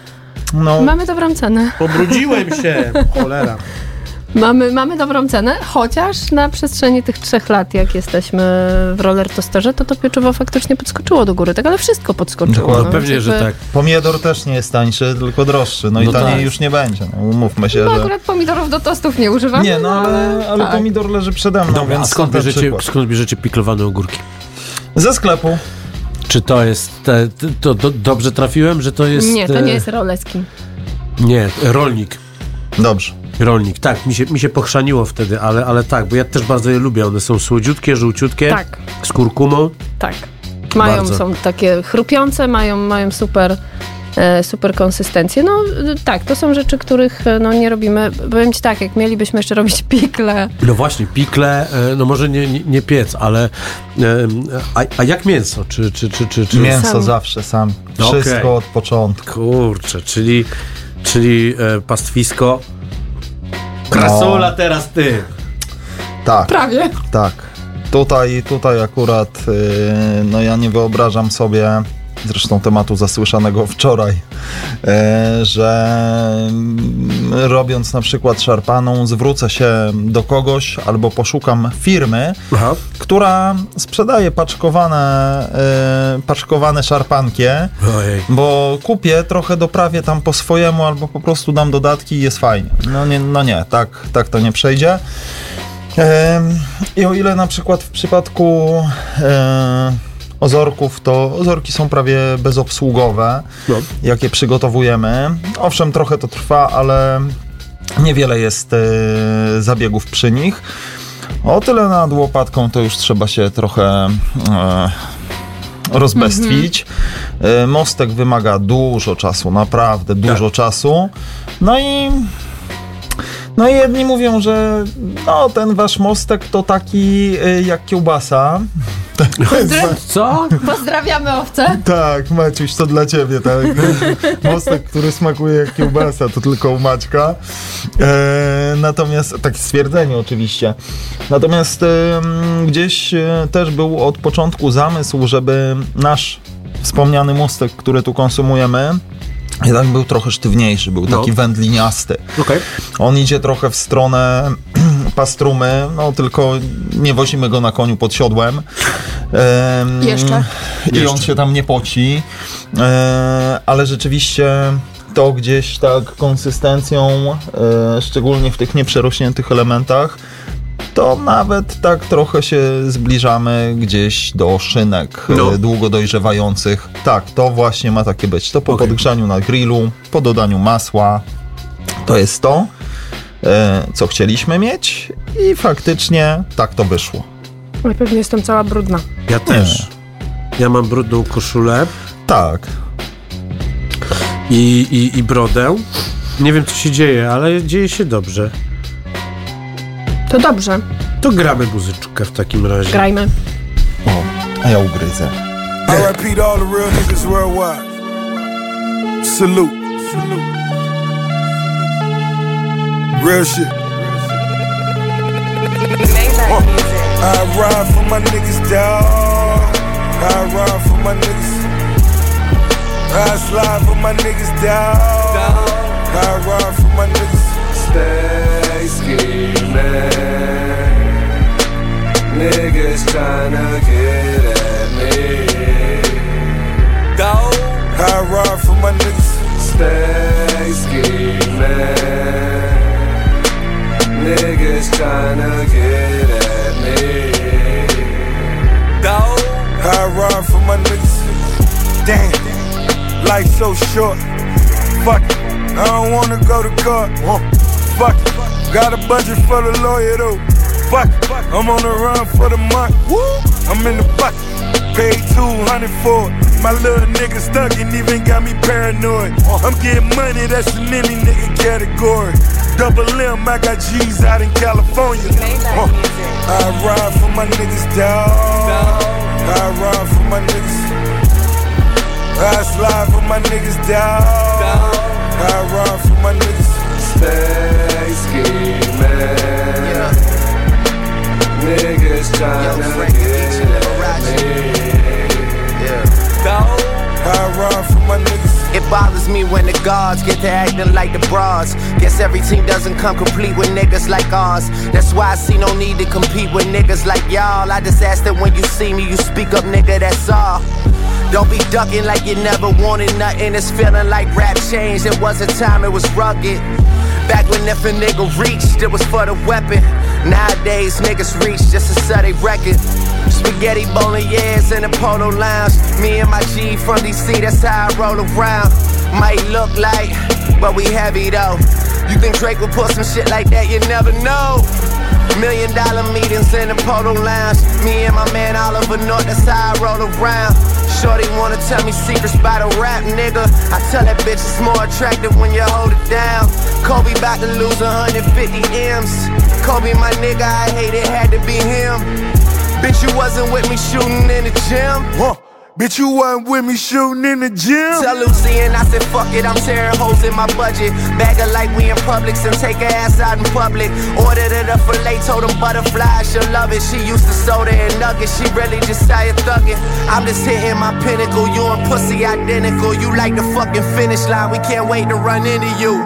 No, Mamy dobrą cenę. Pobrudziłem się. Cholera. Mamy, mamy dobrą cenę, chociaż na przestrzeni tych trzech lat, jak jesteśmy w roller tosterze, to to pieczywo faktycznie podskoczyło do góry, tak, ale wszystko podskoczyło. Dokładnie. no, Pewnie, że jakby- tak. pomidor też nie jest tańszy, tylko droższy. No, No i taniej tak. już nie będzie. No, umówmy się, No że... akurat pomidorów do tostów nie używamy. Nie, no ale, ale tak. pomidor leży przede mną, a więc skąd bierzecie, skąd bierzecie piklowane ogórki? Ze sklepu. Czy to jest. Te, to, do, dobrze trafiłem, że to jest. Nie, to e, nie jest roleski. Nie, rolnik. Dobrze. Rolnik, tak, mi się, mi się pochrzaniło wtedy, ale, ale tak, bo ja też bardzo je lubię. One są słodziutkie, żółciutkie, Tak, z kurkumą. tak. Mają, Bardzo. są takie chrupiące, mają, mają super, e, super konsystencję. No tak, to są rzeczy, których e, no, nie robimy. Powiem ci tak, jak mielibyśmy jeszcze robić pikle, No właśnie, pikle, e, no może nie, nie, nie piec, ale. e, A, a jak mięso? Czy, czy, czy, czy, czy... Mięso Sam. zawsze sam. Okej. Wszystko od początku. Kurczę, czyli, czyli e, pastwisko. Krasula teraz ty. Tak. prawie. Tak. Tutaj, tutaj akurat, yy, no ja nie wyobrażam sobie, zresztą tematu zasłyszanego wczoraj, yy, że robiąc na przykład szarpaną, zwrócę się do kogoś albo poszukam firmy, Aha. która sprzedaje paczkowane, yy, paczkowane szarpankie, Ojej. bo kupię, trochę doprawię tam po swojemu, albo po prostu dam dodatki i jest fajnie. No nie, no nie tak, tak to nie przejdzie. I o ile na przykład w przypadku e, ozorków, to ozorki są prawie bezobsługowe, No. jak je przygotowujemy. Owszem, trochę to trwa, ale niewiele jest e, zabiegów przy nich. O tyle nad łopatką to już trzeba się trochę e, rozbestwić. E, Mostek wymaga dużo czasu, naprawdę dużo czasu. No i no i jedni mówią, że no, ten wasz mostek to taki y, jak kiełbasa. Co? Pozdrawiamy owce. Tak, Maciuś, to dla ciebie, tak. Mostek, który smakuje jak kiełbasa, to tylko u Maćka. E, natomiast, takie stwierdzenie oczywiście. Natomiast em, gdzieś e, też był od początku zamysł, żeby nasz wspomniany mostek, który tu konsumujemy, Jednak był trochę sztywniejszy, był taki No. wędliniasty. Okej. On idzie trochę w stronę pastrumy, no tylko nie wozimy go na koniu pod siodłem. Em, Jeszcze. I on się tam nie poci. E, ale rzeczywiście to gdzieś tak konsystencją, e, szczególnie w tych nieprzerośniętych elementach, to nawet tak trochę się zbliżamy gdzieś do szynek No. e, długo dojrzewających. Tak, to właśnie ma takie być. To po Okej. podgrzaniu na grillu, po dodaniu masła. To jest to, e, co chcieliśmy mieć i faktycznie tak to wyszło. Ja pewnie jestem cała brudna. Ja też. Ja mam brudną koszulę Tak. i, i, i brodę. Nie wiem, co się dzieje, ale dzieje się dobrze. To dobrze, To gramy muzyczkę w takim razie. grajmy. O, a ja ugryzę. RIP to all the real niggas worldwide. Salute. Salute. Real shit. Uh, I ride for my niggas, dawg. I ride for my niggas. I slide for my niggas, dawg. I ride for my niggas. Stay scheming. Niggas tryna get at me. Dawg. I ride for my niggas. Stay scheming. Niggas tryna get at me. Dawg. I ride for my niggas. Damn, life so short. Fuck it, I don't wanna go to court. Fuck it, got a budget for the lawyer though. Fuck I'm on the run for the month. Woo, I'm in the bucket, paid 200 for it. My little nigga stuck and even got me paranoid. I'm getting money, that's in any nigga category. Double M, I got G's out in California. Uh, I ride for my niggas, dawg. I ride for my niggas. I slide for my niggas, dawg. I ride for my niggas. Stay scheming. Niggas tryna get me. Dawg. I ride for my niggas. It bothers me when the guards get to acting like the bras. Guess every team doesn't come complete with niggas like ours. That's why I see no need to compete with niggas like y'all. I just ask that when you see me, you speak up, nigga, that's all. Don't be ducking like you never wanted nothing. It's feeling like rap changed. It was a time it was rugged. Back when if a nigga reached, it was for the weapon. Nowadays, niggas reach just to sell they record. Spaghetti bolognese in the polo lounge. Me and my G from DC, that's how I roll around. Might look like, but we heavy though. You think Drake would put some shit like that? You never know. Million dollar meetings in the polo lounge. Me and my man Oliver North, that's how I roll around. Shorty wanna tell me secrets by the rap nigga. I tell that bitch it's more attractive when you hold it down. Kobe about to lose 150 M's. Kobe, my nigga, I hate it, had to be him. Bitch, you wasn't with me shooting in the gym. Bitch, you wasn't with me shooting in the gym. Tell Lucy and I said, fuck it, I'm tearing holes in my budget. Bag her like we in Publix and take her ass out in public. Ordered her the filet, told them butterfly, she'll love it. She used to soda and nuggets, she really just tired thugging. I'm just hitting my pinnacle, you and pussy identical. You like the fucking finish line, we can't wait to run into you.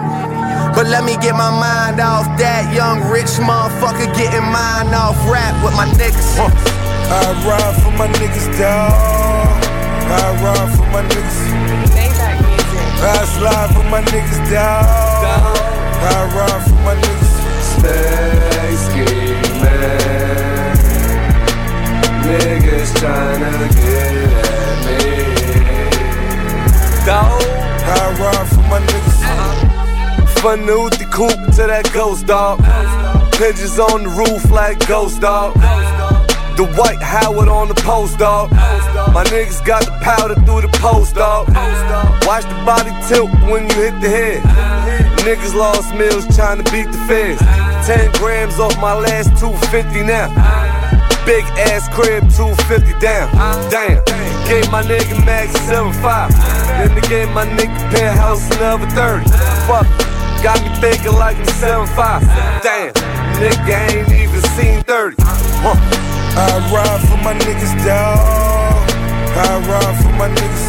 But let me get my mind off that young rich motherfucker getting mine off rap with my niggas. I ride for my niggas, dawg. I ride for my niggas. I slide for my niggas, dawg. I ride for my niggas. Stay scheming. Niggas tryna get at me. Dawg. I ride for my niggas. From the Uti coupe to that ghost dog. Pigeons on the roof like ghost dog. The white Howard on the post dog. My niggas got the powder through the post dog. Watch the body tilt when you hit the head. Niggas lost meals trying to beat the feds. 10 grams off my last 250 now. Big ass crib, 250 down. Damn. Gave my nigga Max 75. Then they gave my nigga penthouse another 30. Fuck. Got me thinking like I'm 75. Damn. Nigga ain't even seen 30. Huh. I ride for my niggas, dawg. I ride for my niggas.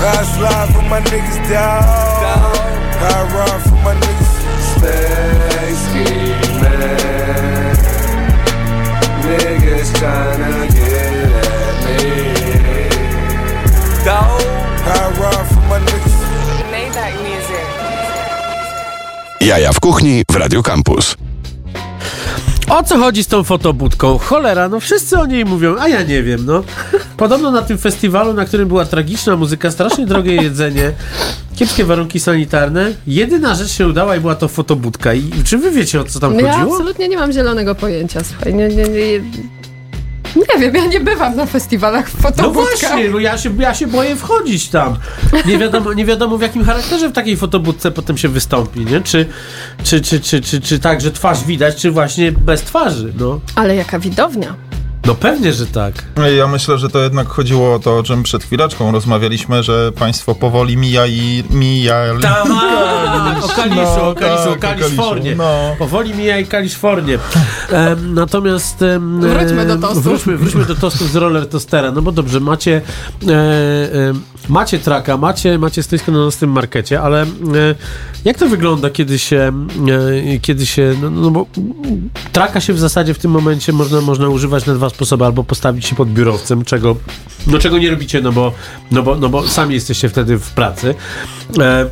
I slide for my niggas down. I ride for my niggas. Stay scheming. Niggas tryna get at me. Dog. I ride for my niggas. Maybach music. Jaja w kuchni w Radio Campus. O co chodzi z tą fotobudką? Cholera, no wszyscy o niej mówią, a ja nie wiem, no. Podobno na tym festiwalu, na którym była tragiczna muzyka, strasznie drogie jedzenie, kiepskie warunki sanitarne, jedyna rzecz się udała i była to fotobudka. I czy wy wiecie, o co tam No ja chodziło? absolutnie nie mam zielonego pojęcia, słuchaj. Nie, nie, nie, nie wiem, ja nie bywam na festiwalach w No fotobudkach. właśnie, bo ja się, ja się boję wchodzić tam. Nie wiadomo, nie wiadomo w jakim charakterze w takiej fotobudce potem się wystąpi, nie? Czy, czy, czy, czy, czy, czy tak, że twarz widać, czy właśnie bez twarzy, no. Ale jaka widownia. No pewnie, że tak. Ja myślę, że to jednak chodziło o to, o czym przed chwileczką rozmawialiśmy, że państwo powoli mija i mija. Tam, o Kaliszu, No, o Kaliszu, o tak, o Kalifornię. Kaliszu, no. Powoli mija i Kalifornię. Natomiast... Wróćmy do tostów. Wróćmy, wróćmy do tostów z roller toastera. No bo dobrze, macie e, e, macie traka, macie, macie stoisko na nocnym markecie, ale e, jak to wygląda, kiedy się e, kiedy się, no, no bo traka się w zasadzie w tym momencie można, można używać na dwa sposoby, albo postawić się pod biurowcem, czego, no, czego nie robicie, no bo, no, bo, no bo sami jesteście wtedy w pracy. E,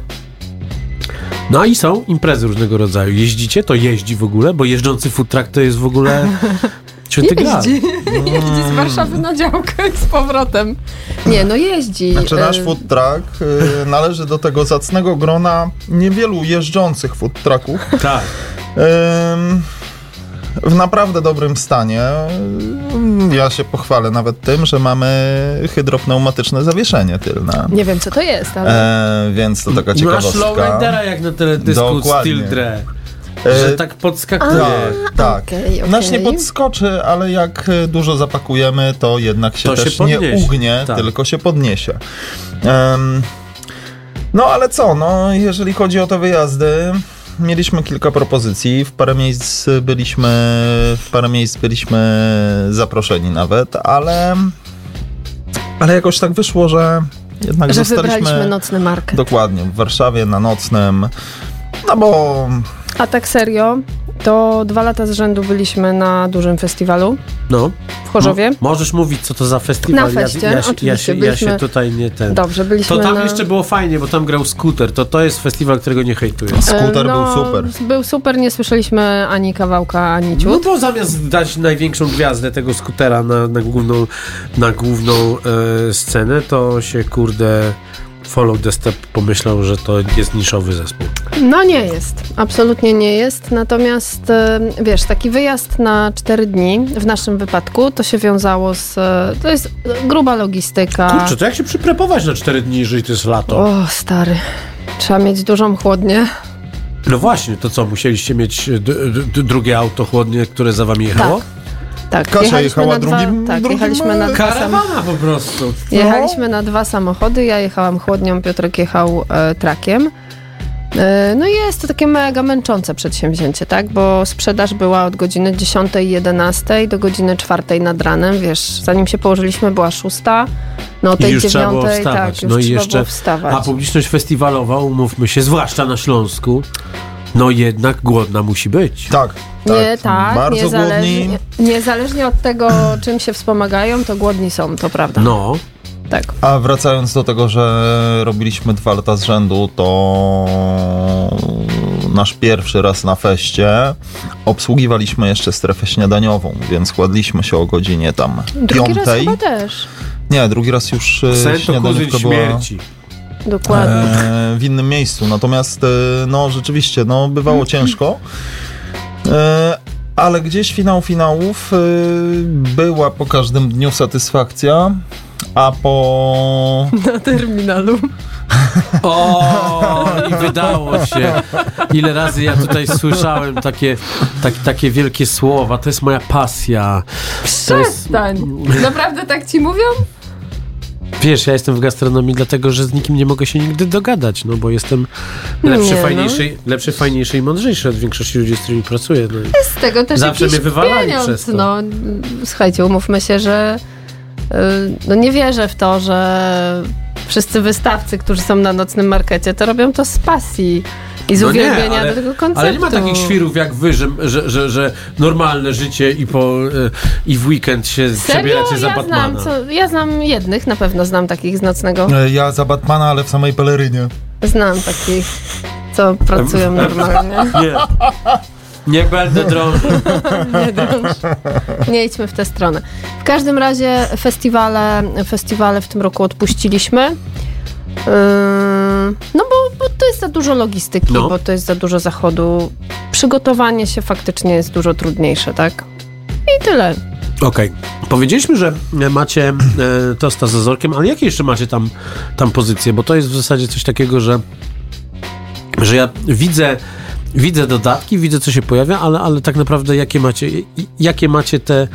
no i są imprezy różnego rodzaju. Jeździcie? To jeździ w ogóle? Bo jeżdżący food truck to jest w ogóle... Święty. Jeździ. jeździ z Warszawy na działkę i z powrotem. Nie, no jeździ. Znaczy nasz E, food truck y, należy do tego zacnego grona niewielu jeżdżących food trucków. Tak. Ym, w naprawdę dobrym stanie. Ym, Ja się pochwalę nawet tym, że mamy hydropneumatyczne zawieszenie tylne. Nie wiem, co to jest, ale... E, więc to taka I masz ciekawostka. lowridera jak na teledysku Dokładnie. Steel Dre. Że tak podskakuje. Tak, tak. okej, Nasz nie podskoczy, ale jak dużo zapakujemy, to jednak się To się też nie podniesie, ugnie, tak. tylko się podniesie. Em, no ale co, no jeżeli chodzi o te wyjazdy, mieliśmy kilka propozycji, w parę miejsc byliśmy, w parę miejsc byliśmy zaproszeni nawet, ale, ale jakoś tak wyszło, że jednak że zostaliśmy nocny market. dokładnie w Warszawie na nocnym, no bo A tak serio, to dwa lata z rzędu byliśmy na dużym festiwalu No. w Chorzowie. Mo- możesz mówić, co to za festiwal. Na feście, ja, ja, się- ja, oczywiście, się, ja byliśmy- się tutaj nie ten... Dobrze, byliśmy To tam na... jeszcze było fajnie, bo tam grał Scooter. To to jest festiwal, którego nie hejtuję. skuter E, był super. Był super, nie słyszeliśmy ani kawałka, ani No ciut. bo zamiast dać największą gwiazdę tego skutera na, na główną, na główną e, scenę, to się kurde Follow the Step pomyślał, że to jest niszowy zespół. No nie jest, absolutnie nie jest. Natomiast e, wiesz, taki wyjazd na 4 dni w naszym wypadku to się wiązało z. e, To jest gruba logistyka. Kurczę, to jak się przyprepować na 4 dni, jeżeli to jest lato? O, stary. Trzeba mieć dużą chłodnię. No właśnie, to co, musieliście mieć drugie auto chłodnie, które za wami jechało? Tak, Kasia jechaliśmy jechała na dwa, drugim- tak, drugim, jechaliśmy na dwa sam, Karawana po prostu. Jechaliśmy na dwa samochody. Ja jechałam chłodnią, Piotrek jechał e, trakiem. E, No i jest to takie mega męczące przedsięwzięcie, tak? Bo sprzedaż była od godziny 10-11 do godziny 4 nad ranem, wiesz, zanim się położyliśmy była 6, no o I tej już trzeba 9, było wstawać. tak, już no i jeszcze, było wstawać. a publiczność festiwalowa, umówmy się, zwłaszcza na Śląsku, no jednak głodna musi być. Tak, tak. Nie, tak, Bardzo niezależnie, głodni. niezależnie od tego, czym się wspomagają, to głodni są, to prawda. No, Tak. A wracając do tego, że robiliśmy dwa lata z rzędu, to nasz pierwszy raz na feście obsługiwaliśmy jeszcze strefę śniadaniową, więc kładliśmy się o godzinie tam Drugi raz piątej. chyba też. Nie, drugi raz już e, sen śniadaniówka była śmierci. Dokładnie. e, w innym miejscu. Natomiast e, no rzeczywiście, no bywało ciężko. E, ale gdzieś finał finałów e, była po każdym dniu satysfakcja, a po Na terminalu. O, i wydało się. Ile razy ja tutaj słyszałem takie, tak, takie wielkie słowa. To jest moja pasja. To jest, Przestań. Naprawdę tak ci mówią? Wiesz, ja jestem w gastronomii dlatego, że z nikim nie mogę się nigdy dogadać, no bo jestem lepszy, Nie, no. fajniejszy, lepszy, fajniejszy i mądrzejszy od większości ludzi, z którymi pracuję. No. Z tego też Zawsze mnie wywalali pieniądz. przez to. No, słuchajcie, umówmy się, że y, no nie wierzę w to, że Wszyscy wystawcy, którzy są na nocnym markecie, to robią to z pasji i z No nie, uwielbienia ale- do tego konceptu. Ale nie ma takich świrów jak wy, że, że, że, że normalne życie i, po, e, i w weekend się Serio? przebieracie za Ja Batmana. znam, co, ja znam jednych, na pewno znam takich z nocnego. E, Ja za Batmana, ale w samej pelerynie. Znam takich, co pracują normalnie. Nie. Nie będę drążył. Nie drąż. Nie idźmy w tę stronę. W każdym razie festiwale, festiwale w tym roku odpuściliśmy. Yy, no bo, bo to jest za dużo logistyki, No. bo to jest za dużo zachodu. Przygotowanie się faktycznie jest dużo trudniejsze, tak? I tyle. Okej. Powiedzieliśmy, że macie e, tosta z ozorkiem, ale jakie jeszcze macie tam, tam pozycje? Bo to jest w zasadzie coś takiego, że, że ja widzę, widzę dodatki, widzę co się pojawia, ale, ale tak naprawdę jakie macie, jakie macie te,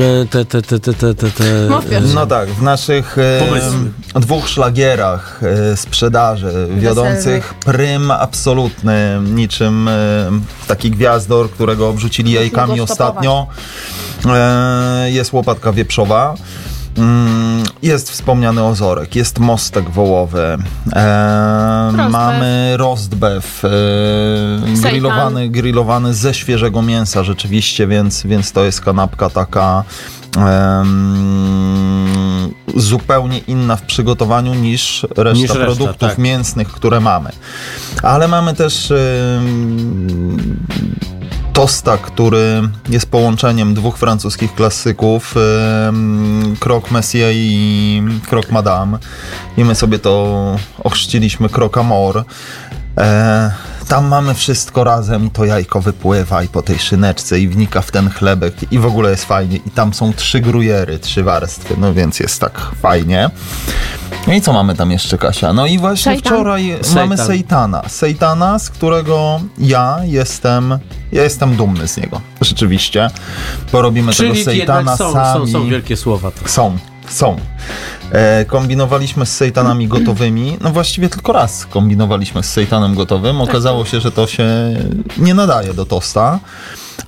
e, te, te, te, te, te, te, te pierwszy. No tak, w naszych e, Pomysły. dwóch szlagierach e, sprzedaży wiodących prym absolutny, niczym e, taki gwiazdor, którego obrzucili jajkami ostatnio, jest łopatka wieprzowa. Mm, Jest wspomniany ozorek, jest mostek wołowy, e, mamy rostbeff, e, grillowany, grillowany ze świeżego mięsa rzeczywiście, więc, więc to jest kanapka taka zupełnie inna w przygotowaniu niż reszta Niż reszta, produktów tak. mięsnych, które mamy. Ale mamy też tosta, który jest połączeniem dwóch francuskich klasyków, Croque Messier i Croque Madame. I my sobie to ochrzciliśmy Croque Amor. E, tam mamy wszystko razem i to jajko wypływa i po tej szyneczce i wnika w ten chlebek i w ogóle jest fajnie. I tam są trzy grujery, trzy warstwy, no więc jest tak fajnie. No i co mamy tam jeszcze, Kasia? No i właśnie Seitan. wczoraj Seitan. mamy Sejtana. Sejtana, z którego ja jestem, ja jestem dumny z niego. Rzeczywiście. Bo robimy Czyli tego Sejtana są, sami. są, są wielkie słowa. To. Są, są. E, kombinowaliśmy z sejtanami gotowymi. No właściwie tylko raz kombinowaliśmy z sejtanem gotowym. Okazało się, że to się nie nadaje do tosta.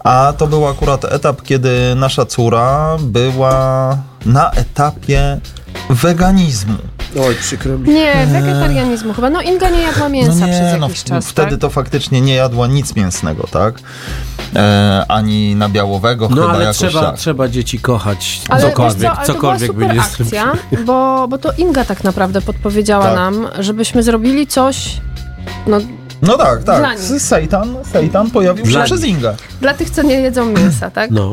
A to był akurat etap, kiedy nasza córa była na etapie weganizmu. Oj, przykro mi. Nie, wegetarianizmu chyba. No Inga nie jadła mięsa przez no, jakiś w- czas, wtedy tak? to faktycznie nie jadła nic mięsnego, tak? E, ani nabiałowego No chyba ale jakoś trzeba, tak. trzeba dzieci kochać. Ale cokolwiek, co, ale cokolwiek to by była nie super akcja, bo, bo to Inga tak naprawdę podpowiedziała Tak. nam, żebyśmy zrobili coś no, No tak, tak. Sejtan, Sejtan pojawił się przez. Ingę. dla tych, co nie jedzą mięsa, tak? No.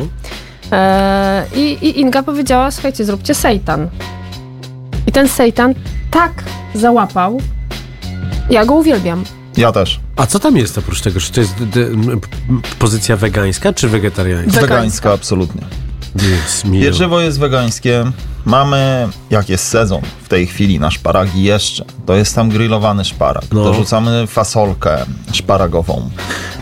E, i, I Inga powiedziała, słuchajcie, zróbcie sejtan. I ten sejtan tak załapał, ja go uwielbiam. Ja też. A co tam jest oprócz tego? Czy to jest pozycja wegańska czy wegetariańska? Wegańska. Wegańska, absolutnie. Jest. Pieczywo jest wegańskie. Mamy, jak jest sezon w tej chwili na szparagi jeszcze, to jest tam grillowany szparag. No. Dorzucamy fasolkę szparagową.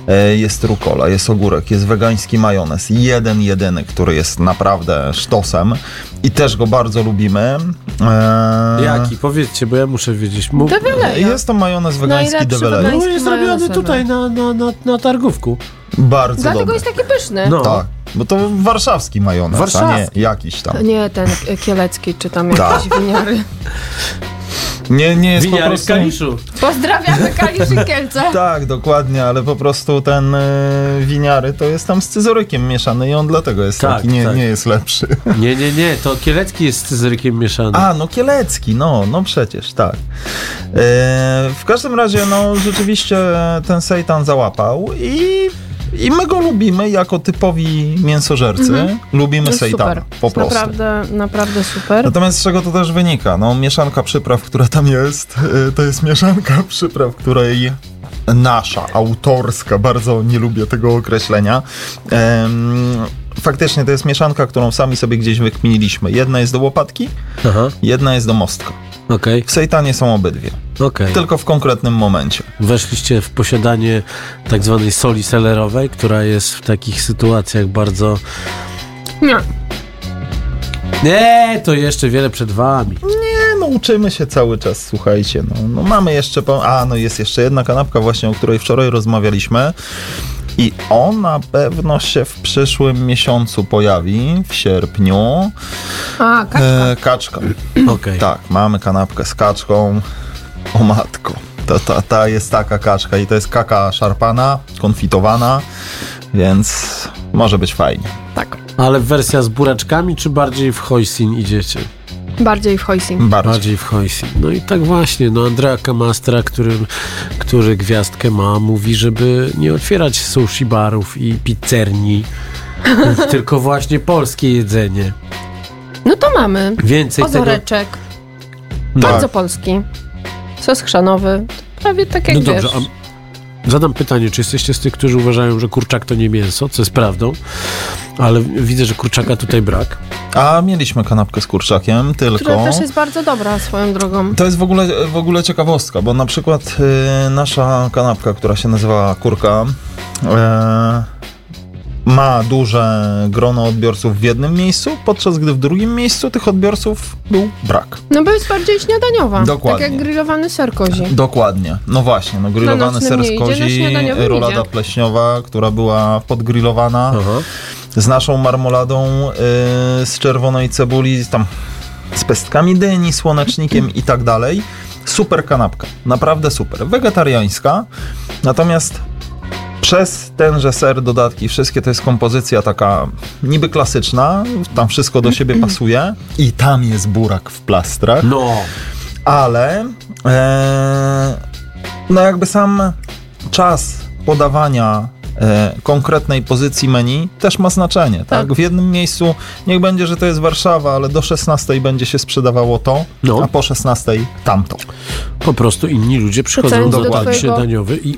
E, Jest rukola, jest ogórek, jest wegański majonez. Jeden, jedyny, który jest naprawdę sztosem. I też go bardzo lubimy. E, Jaki? Powiedzcie, bo ja muszę wiedzieć. Mów... Develeja. Jest to majonez wegański Najlepszy Develeja. No wegański jest robiony tutaj na, na, na, na targówku. Bardzo Dlatego dobry. jest taki pyszny. No. Tak, bo to warszawski majonez, a nie Warszawski. jakiś tam. Nie ten e, kielecki, czy tam Tak. jakieś winiary. Nie, nie jest po Winiary z prostu... Kaliszu. Pozdrawiamy Kalisz i Kielce. Tak, dokładnie, ale po prostu ten y, winiary to jest tam z cyzorykiem mieszany i on dlatego jest Tak, taki, nie, tak. nie jest lepszy. Nie, nie, nie, to Kielecki jest z cyzorykiem mieszany. A, no Kielecki, no, no przecież, tak. E, w każdym razie, no rzeczywiście ten sejtan załapał i, i my go lubimy jako typowi mięsożercy. Lubimy To jest sejtana, super. po prostu. Naprawdę, naprawdę super. Natomiast z czego to też wynika? No, mieszanka przypraw, która tam jest, y, to jest mieszanka przypraw, której nasza, autorska, bardzo nie lubię tego określenia. Faktycznie to jest mieszanka, którą sami sobie gdzieś wykminiliśmy. Jedna jest do łopatki, Aha, jedna jest do mostka. okej, W sejtanie są obydwie, okej. tylko w konkretnym momencie. Weszliście w posiadanie tak zwanej soli selerowej, która jest w takich sytuacjach bardzo... Nie. Nie, to jeszcze wiele przed wami. Nie, no uczymy się cały czas, słuchajcie. No, no mamy jeszcze, po... a no jest jeszcze jedna kanapka właśnie, o której wczoraj rozmawialiśmy. I on na pewno się w przyszłym miesiącu pojawi, w sierpniu. A, kaczka. E, kaczka. Okej. Tak, mamy kanapkę z kaczką. O matko. To, ta, ta jest taka kaczka i to jest kaka szarpana, konfitowana, więc może być fajnie. Tak. Ale wersja z buraczkami, czy bardziej w hoisin idziecie? Bardziej w hoisin. Bardziej. Bardziej w hoisin. No i tak właśnie, no Andrea Kamastra, który, który gwiazdkę ma, mówi, żeby nie otwierać sushi barów i pizzerni, tylko właśnie polskie jedzenie. No to mamy. Więcej tego... Ozoreczek. Tak. Bardzo polski. Sos chrzanowy. Prawie tak jak No dobrze, wiesz. a zadam pytanie, czy jesteście z tych, którzy uważają, że kurczak to nie mięso, co jest prawdą, ale widzę, że kurczaka tutaj brak. A mieliśmy kanapkę z kurczakiem, tylko... Która też jest bardzo dobra swoją drogą. To jest w ogóle, w ogóle ciekawostka, bo na przykład y, nasza kanapka, która się nazywa kurka, e, ma duże grono odbiorców w jednym miejscu, podczas gdy w drugim miejscu tych odbiorców był brak. No bo jest bardziej śniadaniowa. Dokładnie. Tak jak grillowany ser kozi. Dokładnie. No właśnie, no grillowany ser z kozi, rolada idzie. pleśniowa, która była podgrillowana Aha. Z naszą marmoladą y, z czerwonej cebuli, tam z pestkami dyni, słonecznikiem i tak dalej. Super kanapka, naprawdę super. Wegetariańska, natomiast przez tenże ser, dodatki, wszystkie to jest kompozycja taka niby klasyczna, tam wszystko do siebie pasuje i tam jest burak w plastrach No, ale e, no jakby sam czas podawania e, konkretnej pozycji menu też ma znaczenie, tak? Tak. W jednym miejscu niech będzie, że to jest Warszawa, ale do 16 będzie się sprzedawało to, No. a po 16 tamto. po prostu inni ludzie przychodzą do tak twojego- śniadaniowy i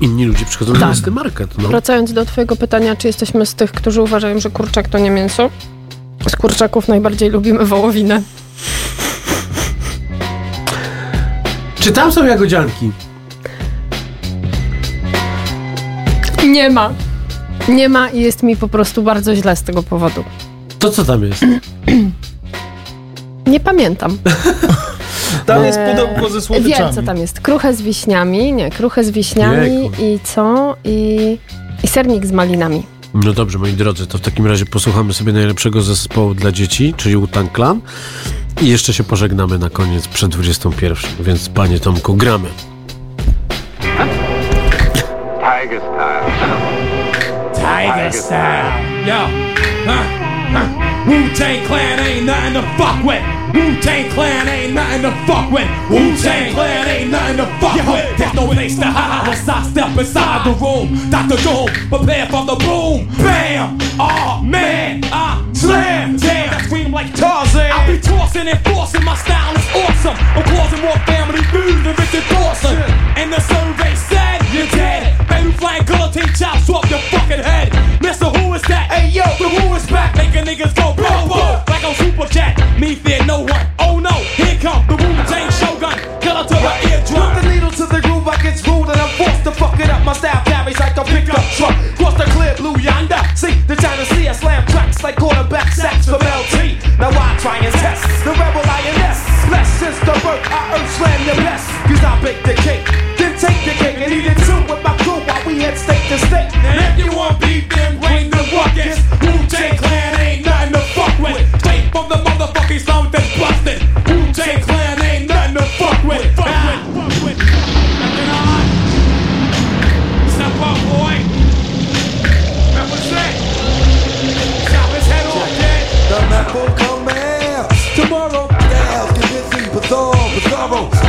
inni ludzie przychodzą na misty market. No. Wracając do twojego pytania, czy jesteśmy z tych, którzy uważają, że kurczak to nie mięso? Z kurczaków najbardziej lubimy wołowinę. Czy tam są jagodzianki? Nie ma. Nie ma i jest mi po prostu bardzo źle z tego powodu. To co tam jest? Nie pamiętam. Tam jest pudełko ze słodyczami. Wiem, co tam jest. Kruche z wiśniami, nie, kruche z wiśniami Jejku. i co? I, I sernik z malinami. No dobrze, moi drodzy, to w takim razie posłuchamy sobie najlepszego zespołu dla dzieci, czyli Wu-Tang Clan i jeszcze się pożegnamy na koniec przed 21, więc panie Tomku, gramy. Style. Yo. Huh. Huh. Wu-Tang Clan ain't nothing to fuck with. Wu-Tang Clan ain't nothing to fuck with. Wu-Tang Clan ain't nothing to fuck with. There's no place to hide once I step inside the room. Dr. Doom, prepare for the boom. Bam! Oh man, I slam. Damn, I scream like Tarzan. I be tossing and forcing. My style is awesome. I'm causing more family food than Richard Dawson. And the survey said you're dead. Baby flying guillotine chops off your fucking head. Is that? Hey yo, the who is back? Making niggas go whoa whoa. Like on Super Cat. Me fear no one. Oh no, here come the Wu Tang Shogun. Killer to the eardrum. Put the needle to the groove, I get screwed and I'm forced to fuck it up. My style carries like a pickup truck. Cross the clear blue yonder. See the China Sea, I slam tracks like quarterback sacks from LT. Now I try and test the rebel INS. Less since the birth, I earth slam the best. Cause I bake the cake, then take the cake and eat it too with my crew while we head state to state. And if you want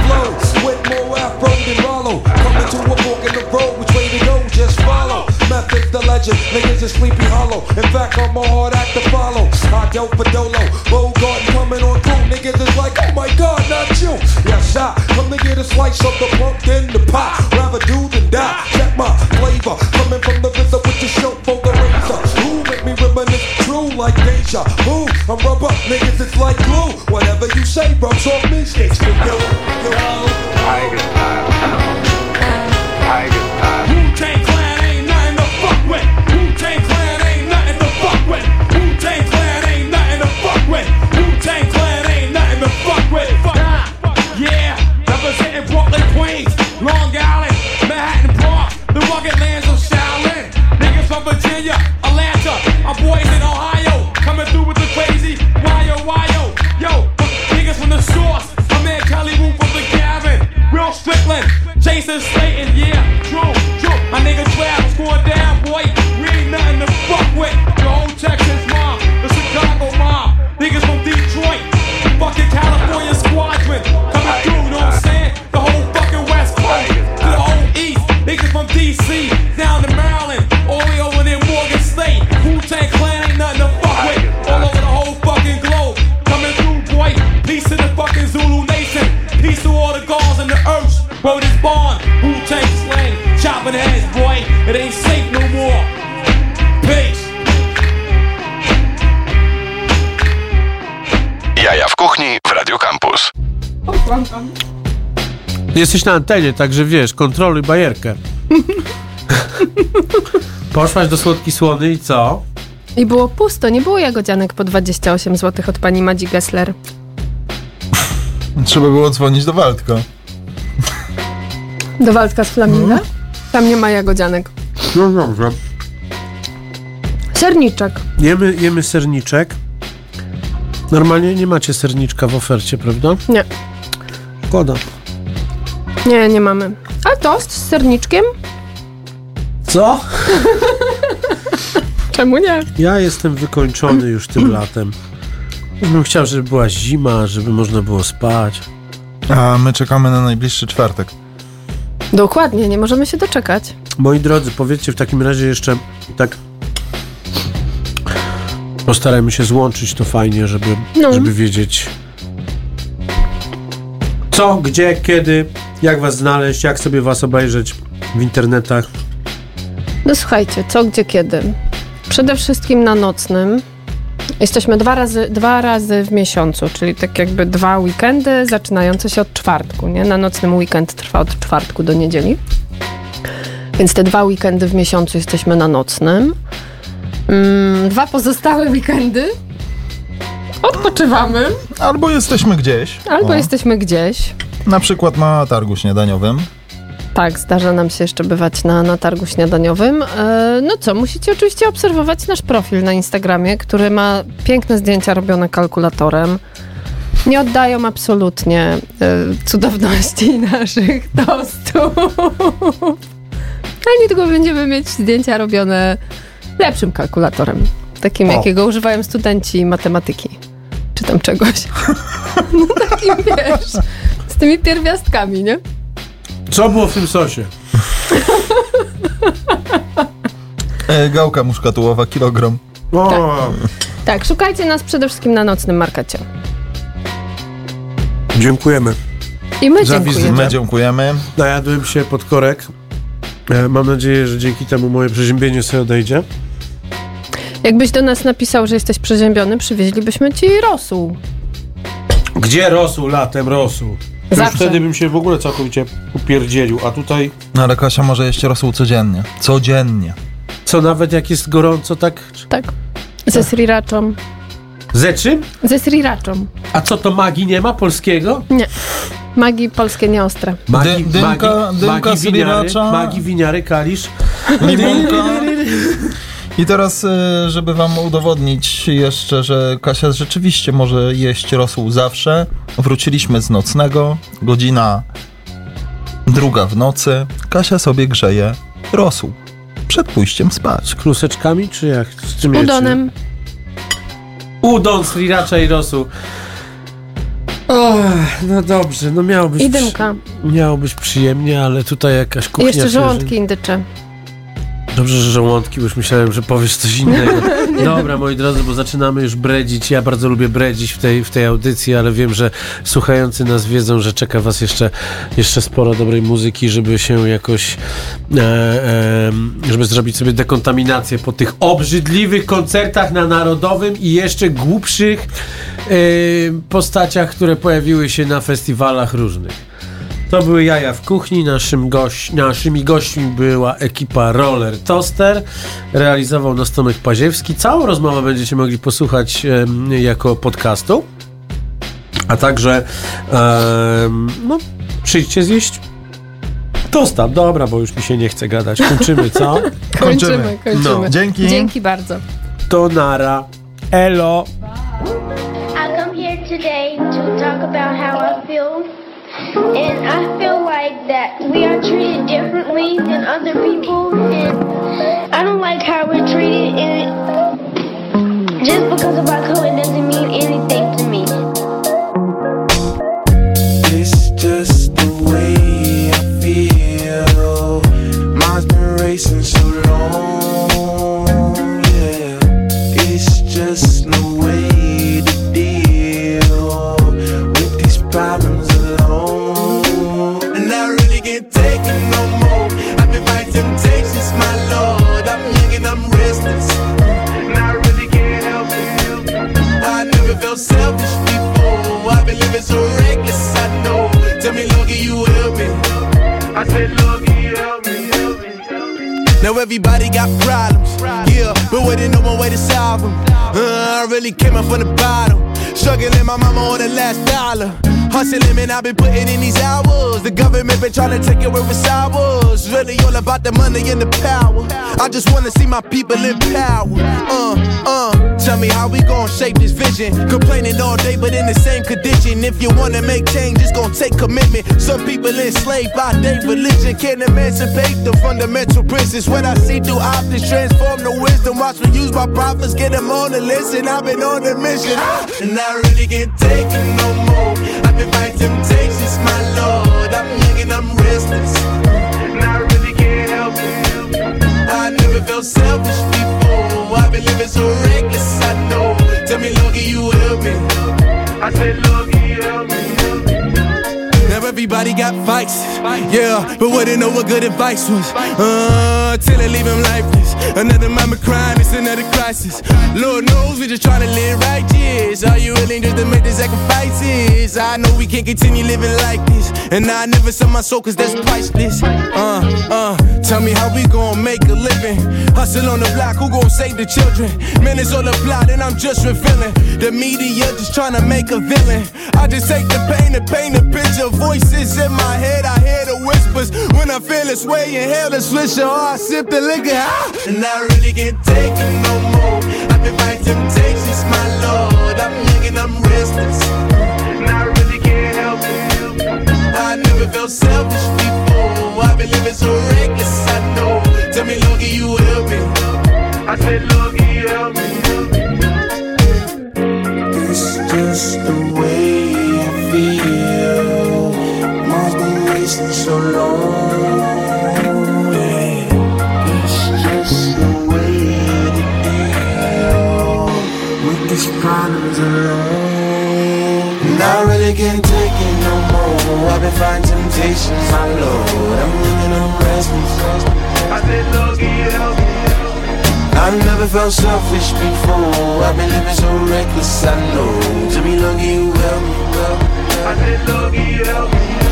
Flow with more afro than Rollo. Coming to a fork in the road, which way to go? Just follow. Methods the legend, niggas is sleepy hollow. In fact, I'm a hard act to follow. I go for Dolo, Bogart coming on through. Niggas is like, oh my god, not you. Yes, I come to get a slice of the pumpkin, the pie. Rather do than die. Check my flavor, coming from the RZA with the show for the razor. True like deja vu? I'm rubber, niggas, it's like glue. Whatever you say, bro, talk me, sticks to you. Wu-Tang Clan ain't nothing to fuck with. Wu-Tang Clan ain't nothing to fuck with. Wu-Tang Clan ain't nothing to fuck with. Wu-Tang Clan ain't nothing to fuck with. Yeah, representing Brooklyn, Queens, Long Island, Jesteś na antenie, także wiesz, kontroluj bajerkę. Poszłaś do Słodki Słony i co? I było pusto, nie było jagodzianek po 28 zł od pani Madzi Gessler. Trzeba było dzwonić do Waldka. Do Waldka z Flaminga? Tam nie ma jagodzianek. No dobrze. Serniczek. Jemy, jemy serniczek. Normalnie nie macie serniczka w ofercie, prawda? Nie. Szkoda. Nie, nie mamy. A tost z serniczkiem? Co? Czemu nie? Ja jestem wykończony już tym latem. Już bym chciał, żeby była zima, żeby można było spać. A my czekamy na najbliższy czwartek. Dokładnie, nie możemy się doczekać. Moi drodzy, powiedzcie w takim razie jeszcze tak. Postarajmy się złączyć to fajnie, żeby, No. żeby wiedzieć co, gdzie, kiedy, jak was znaleźć, jak sobie was obejrzeć w internetach. No słuchajcie, co, gdzie, kiedy? Przede wszystkim na nocnym. Jesteśmy dwa razy, dwa razy w miesiącu, czyli tak jakby dwa weekendy zaczynające się od czwartku, nie? Na nocnym weekend trwa od czwartku do niedzieli. Więc te dwa weekendy w miesiącu jesteśmy na nocnym. Mm, dwa pozostałe weekendy odpoczywamy. Albo jesteśmy gdzieś. Albo O. jesteśmy gdzieś. Na przykład na targu śniadaniowym. Tak, zdarza nam się jeszcze bywać na, na targu śniadaniowym. E, no co, musicie oczywiście obserwować nasz profil na Instagramie, który ma piękne zdjęcia robione kalkulatorem. Nie oddają absolutnie e, cudowności naszych tostów. Ale niedługo będziemy mieć zdjęcia robione lepszym kalkulatorem. Takim, O. jakiego używają studenci matematyki. Czy tam czegoś. No takim, wiesz, z tymi pierwiastkami, nie? Co było w tym sosie? E, gałka muszkatułowa, kilogram. O, Tak, szukajcie nas przede wszystkim na nocnym markecie. Dziękujemy. I my Za dziękujemy. wizytę. My dziękujemy. Najadłem się pod korek. E, Mam nadzieję, że dzięki temu moje przeziębienie sobie odejdzie. Jakbyś do nas napisał, że jesteś przeziębiony, przywieźlibyśmy ci rosół. Gdzie rosół latem rosół? Już Zawsze. wtedy bym się w ogóle całkowicie upierdzielił, a tutaj No ale Kasia może jeść rosół codziennie. Codziennie. co nawet jak jest gorąco, tak? Tak. Ze sriraczą. Ze czym? Ze sriraczą. A co to magii nie ma polskiego? Nie. Magii polskie nieostre. Magii, Dy- dymka- magii, dymka magii winiary, sriracha. magii winiary, kalisz. Limonka. I teraz, e, żeby wam udowodnić jeszcze, że Kasia rzeczywiście może jeść rosół zawsze, wróciliśmy z nocnego, godzina druga w nocy. Kasia sobie grzeje rosół przed pójściem spać. Z kluseczkami, czy jak? Z czym jecie? Udonem. Udon, sriracha i rosół. O, no dobrze, no miało być, I dymka. miało być przyjemnie, ale tutaj jakaś I kuchnia... jeszcze się- żołądki indycze. Dobrze, że żołądki, bo już myślałem, że powiesz coś innego. Dobra, moi drodzy, bo zaczynamy już bredzić. Ja bardzo lubię bredzić w tej, w tej audycji, ale wiem, że słuchający nas wiedzą, że czeka was jeszcze, jeszcze sporo dobrej muzyki, żeby się jakoś, e, e, żeby zrobić sobie dekontaminację po tych obrzydliwych koncertach na Narodowym i jeszcze głupszych e, postaciach, które pojawiły się na festiwalach różnych. To były jaja w kuchni. Naszym gość, naszymi gośćmi była ekipa Roller Toaster. Realizował nas Tomek Paziewski. Całą rozmowę będziecie mogli posłuchać em, jako podcastu. A także em, no, przyjdźcie zjeść tosta. Dobra, bo już mi się nie chce gadać. Kończymy, co? Kończymy, kończymy. No. Dzięki. Dzięki bardzo. To nara. Elo. I come here today to talk about how I feel And I feel like that we are treated differently than other people. And I don't like how we're treated. And just because of our color doesn't mean anything selfish before. I've been living so reckless, I know. Tell me, Loki, you help me. I said, Loki, help me. Now everybody got problems, yeah, but waiting no one way to solve them. Uh, I really came up from the bottom, struggling my mama on the last dollar. Hustling, man, I've been putting in these hours. The government been trying to take away what's ours. Really all about the money and the power. I just wanna see my people in power. Uh, uh, tell me how we gon' shape this vision. Complaining all day, but in the same condition. If you wanna make change, it's gon' take commitment. Some people enslaved by their religion can't emancipate the fundamental principles. What I see through optics transform the wisdom. Watch me use my prophets, get them on the list, and I've been on a mission. And I really can't take it no more. I've temptations, my lord. I'm young and I'm restless. And I really can't help it. I never felt selfish before. I've been living so reckless, I know. Tell me, Loki, you help me. I said. Now everybody got fights, yeah, but wouldn't know what good advice was. Uh, till they leave him lifeless. Another mama crying, it's another crisis. Lord knows we just trying to live righteous. Are you willing just to make the sacrifices? I know we can't continue living like this, and I never sell my soul cause that's priceless. Uh, uh, tell me how we gon' make a living. Hustle on the block, who gon' save the children? Man, it's all a plot, and I'm just revealing. The media just trying to make a villain. I just take the pain and paint a picture. Voices in my head, I hear the whispers. When I feel this way, inhale the swisher, or I sip the liquor. Ah! And I really can't take it no more. I've been fighting temptations, my lord. I'm young and I'm restless. And I really can't help it. I never felt selfish before. I've been living so reckless, I know. Tell me, Loki, you help me. I said, Loki, help me. It's just the way so long. It's just the way to deal with these problems alone. And I really can't take it no more. I've been fighting temptations, my lord. I'm living on restless. I said, Loki, help me. I never felt selfish before. I've been living so reckless, I know. To be lucky, you help me. I said, lucky,